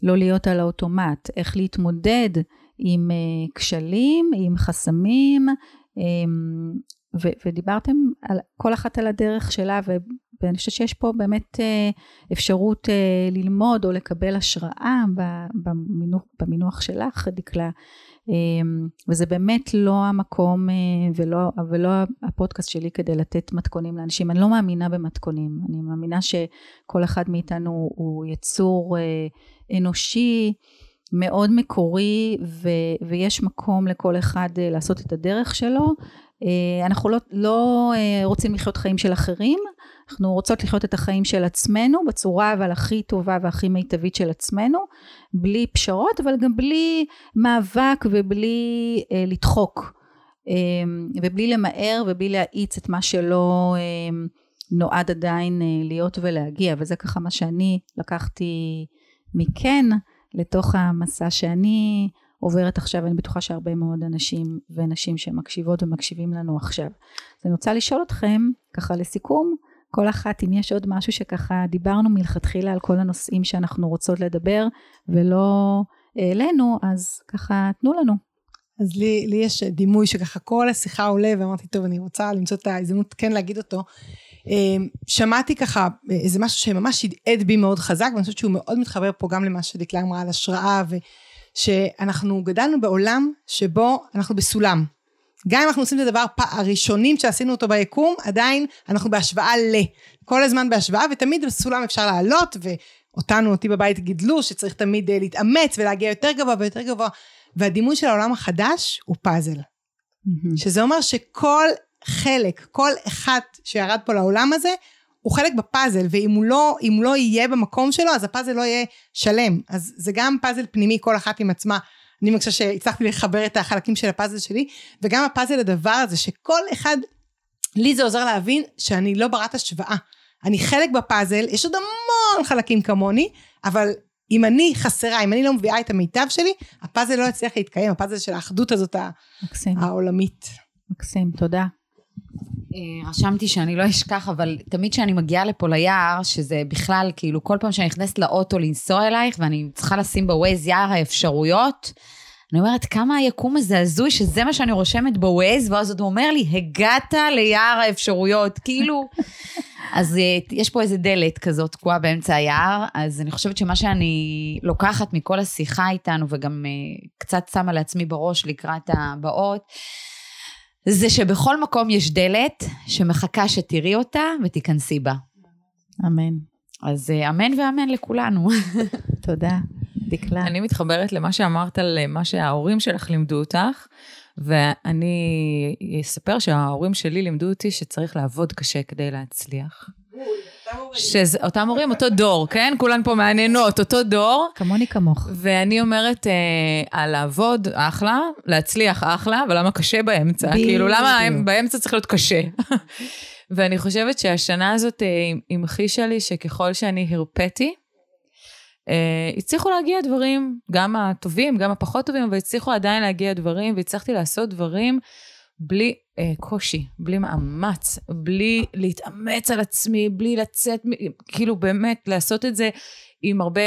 לא להיות על האוטומט, איך להתמודד עם uh, כשלים, עם חסמים, um, ו- ודיברתם על כל אחת על הדרך שלה ואני חושבת שיש פה באמת אה, אפשרות אה, ללמוד או לקבל השראה במינוח, במינוח שלך דקלה. אה, וזה באמת לא המקום אה, ולא, ולא הפודקאסט שלי כדי לתת מתכונים לאנשים. אני לא מאמינה במתכונים. אני מאמינה שכל אחד מאיתנו הוא יצור אנושי מאוד מקורי ו- ויש מקום לכל אחד לעשות את הדרך שלו. אנחנו לא, לא רוצים לחיות חיים של אחרים, אנחנו רוצות לחיות את החיים של עצמנו בצורה אבל הכי טובה והכי מיטבית של עצמנו, בלי פשרות אבל גם בלי מאבק ובלי אה, לדחוק. אמ, ובלי למהר ובלי להאיץ את מה שלא אמ, נועד עדיין אה, להיות ולהגיע, וזה ככה מה שאני לקחתי מכן לתוך המסע שאני עוברת עכשיו, אני בטוחה שהרבה מאוד אנשים ונשים שמקשיבות ומקשיבים לנו עכשיו. אז אני רוצה לשאול אתכם, ככה לסיכום, כל אחת אם יש עוד משהו שככה דיברנו מלכתחילה על כל הנושאים שאנחנו רוצות לדבר ולא העלינו, אז ככה תנו לנו. אז לי, לי יש דימוי שככה כל השיחה עולה ואמרתי טוב אני רוצה למצוא את ההזדמנות כן להגיד אותו. אמ, שמעתי ככה איזה משהו שממש הדהד בי מאוד חזק ואני חושבת שהוא מאוד מתחבר פה גם למה שדקלה אמרה על השראה ושאנחנו גדלנו בעולם שבו אנחנו בסולם. גם אם אנחנו עושים את הדבר הראשונים שעשינו אותו ביקום עדיין אנחנו בהשוואה ל. כל הזמן בהשוואה ותמיד בסולם אפשר לעלות ואותנו אותי בבית גידלו שצריך תמיד אה, להתאמץ ולהגיע יותר גבוה ויותר גבוה והדימוי של העולם החדש הוא פאזל. שזה אומר שכל חלק, כל אחד שירד פה לעולם הזה, הוא חלק בפאזל, ואם הוא לא, הוא לא יהיה במקום שלו, אז הפאזל לא יהיה שלם. אז זה גם פאזל פנימי, כל אחת עם עצמה. אני מרגישה שהצלחתי לחבר את החלקים של הפאזל שלי, וגם הפאזל הדבר הזה, שכל אחד, לי זה עוזר להבין שאני לא ברת השוואה. אני חלק בפאזל, יש עוד המון חלקים כמוני, אבל אם אני חסרה, אם אני לא מביאה את המיטב שלי, הפאזל לא יצליח להתקיים, הפאזל של האחדות הזאת מקסים. העולמית. מקסים, תודה. אה, רשמתי שאני לא אשכח, אבל תמיד כשאני מגיעה לפה ליער, שזה בכלל, כאילו, כל פעם שאני נכנסת לאוטו לנסוע אלייך, ואני צריכה לשים בווייז יער האפשרויות, אני אומרת, כמה היקום הזה הזוי, שזה מה שאני רושמת בווייז, ואז הוא אומר לי, הגעת ליער האפשרויות, כאילו... אז אה, יש פה איזה דלת כזאת תקועה באמצע היער, אז אני חושבת שמה שאני לוקחת מכל השיחה איתנו, וגם uh, קצת שמה לעצמי בראש לקראת הבאות, זה שבכל מקום יש דלת שמחכה שתראי אותה ותיכנסי בה. אמן. אז uh, אמן ואמן לכולנו. תודה. דקלה. אני מתחברת למה שאמרת על מה שההורים שלך לימדו אותך, ואני אספר שההורים שלי לימדו אותי שצריך לעבוד קשה כדי להצליח. שאותם הורים, אותו דור, כן? כולן פה מעניינות, אותו דור. כמוני כמוך. ואני אומרת, אה, על לעבוד, אחלה, להצליח, אחלה, אבל למה קשה באמצע? כאילו, למה באמצע צריך להיות קשה? ואני חושבת שהשנה הזאת אה, המחישה לי שככל שאני הרפאתי, אה, הצליחו להגיע דברים, גם הטובים, גם הפחות טובים, אבל הצליחו עדיין להגיע דברים, והצלחתי לעשות דברים בלי אה, קושי, בלי מאמץ, בלי להתאמץ על עצמי, בלי לצאת, כאילו באמת לעשות את זה עם הרבה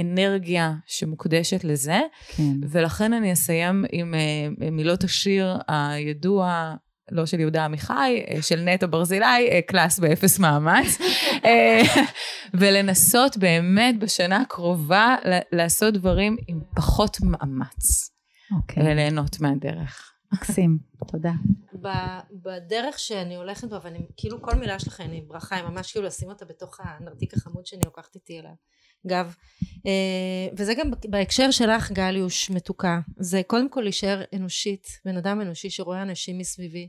אנרגיה שמוקדשת לזה. כן. ולכן אני אסיים עם אה, מילות השיר הידוע, לא של יהודה עמיחי, אה, של נטע ברזילי, אה, class באפס מאמץ. אה, ולנסות באמת בשנה הקרובה לעשות דברים עם פחות מאמץ. אוקיי. וליהנות מהדרך. מקסים, תודה. בדרך שאני הולכת בה, ואני, כאילו כל מילה שלכם היא ברכה, היא ממש כאילו לשים אותה בתוך הנרתיק החמוד שאני לוקחת איתי אליו. אגב, וזה גם בהקשר שלך גליוש מתוקה, זה קודם כל להישאר אנושית, בן אדם אנושי שרואה אנשים מסביבי,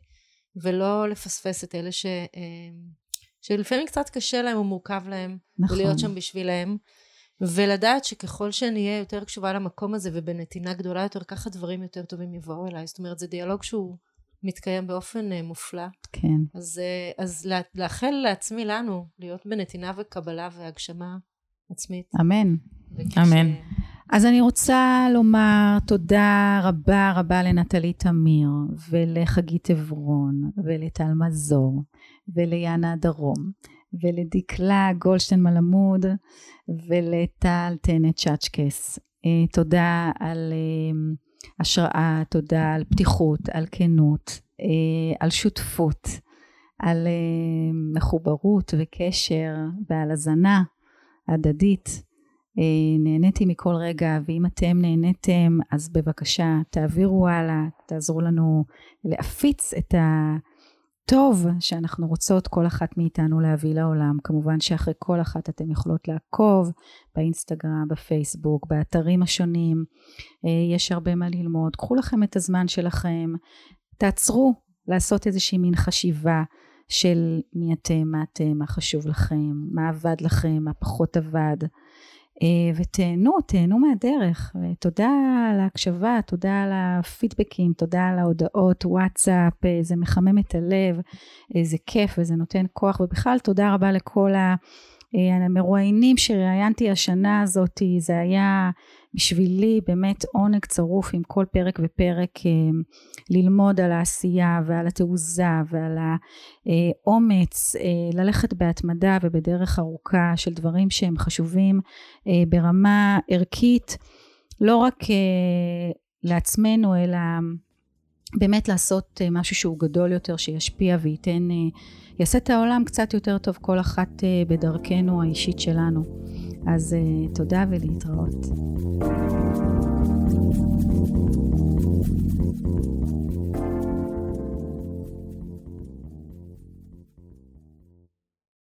ולא לפספס את אלה ש... שלפעמים קצת קשה להם או מורכב להם, נכון. ולהיות שם בשבילם. ולדעת שככל שאני אהיה יותר קשובה למקום הזה ובנתינה גדולה יותר, ככה דברים יותר טובים יבואו אליי. זאת אומרת, זה דיאלוג שהוא מתקיים באופן uh, מופלא. כן. אז, uh, אז לה, לאחל לעצמי, לנו, להיות בנתינה וקבלה והגשמה עצמית. אמן. אמן. אז אני רוצה לומר תודה רבה רבה לנטלי תמיר ולחגית עברון ולטל מזור וליאנה דרום ולדקלה גולדשטיין מלמוד ולטל טנט צ'אצ'קס. אה, תודה על אה, השראה, תודה על פתיחות, על כנות, אה, על שותפות, על מחוברות וקשר ועל הזנה הדדית. נהניתי מכל רגע ואם אתם נהניתם אז בבקשה תעבירו הלאה, תעזרו לנו להפיץ את ה... טוב שאנחנו רוצות כל אחת מאיתנו להביא לעולם. כמובן שאחרי כל אחת אתן יכולות לעקוב באינסטגרם, בפייסבוק, באתרים השונים. אה, יש הרבה מה ללמוד. קחו לכם את הזמן שלכם, תעצרו לעשות איזושהי מין חשיבה של מי אתם, מה אתם, מה חשוב לכם, מה עבד לכם, מה פחות עבד. ותהנו, תהנו מהדרך. תודה על ההקשבה, תודה על הפידבקים, תודה על ההודעות, וואטסאפ, זה מחמם את הלב, זה כיף וזה נותן כוח, ובכלל תודה רבה לכל ה... המרואיינים שראיינתי השנה הזאת, זה היה בשבילי באמת עונג צרוף עם כל פרק ופרק אה, ללמוד על העשייה ועל התעוזה ועל האומץ אה, ללכת בהתמדה ובדרך ארוכה של דברים שהם חשובים אה, ברמה ערכית לא רק לעצמנו אלא באמת לעשות אה, משהו שהוא גדול יותר, שישפיע וייתן, אה, יעשה את העולם קצת יותר טוב כל אחת אה, בדרכנו האישית שלנו. אז תודה ולהתראות.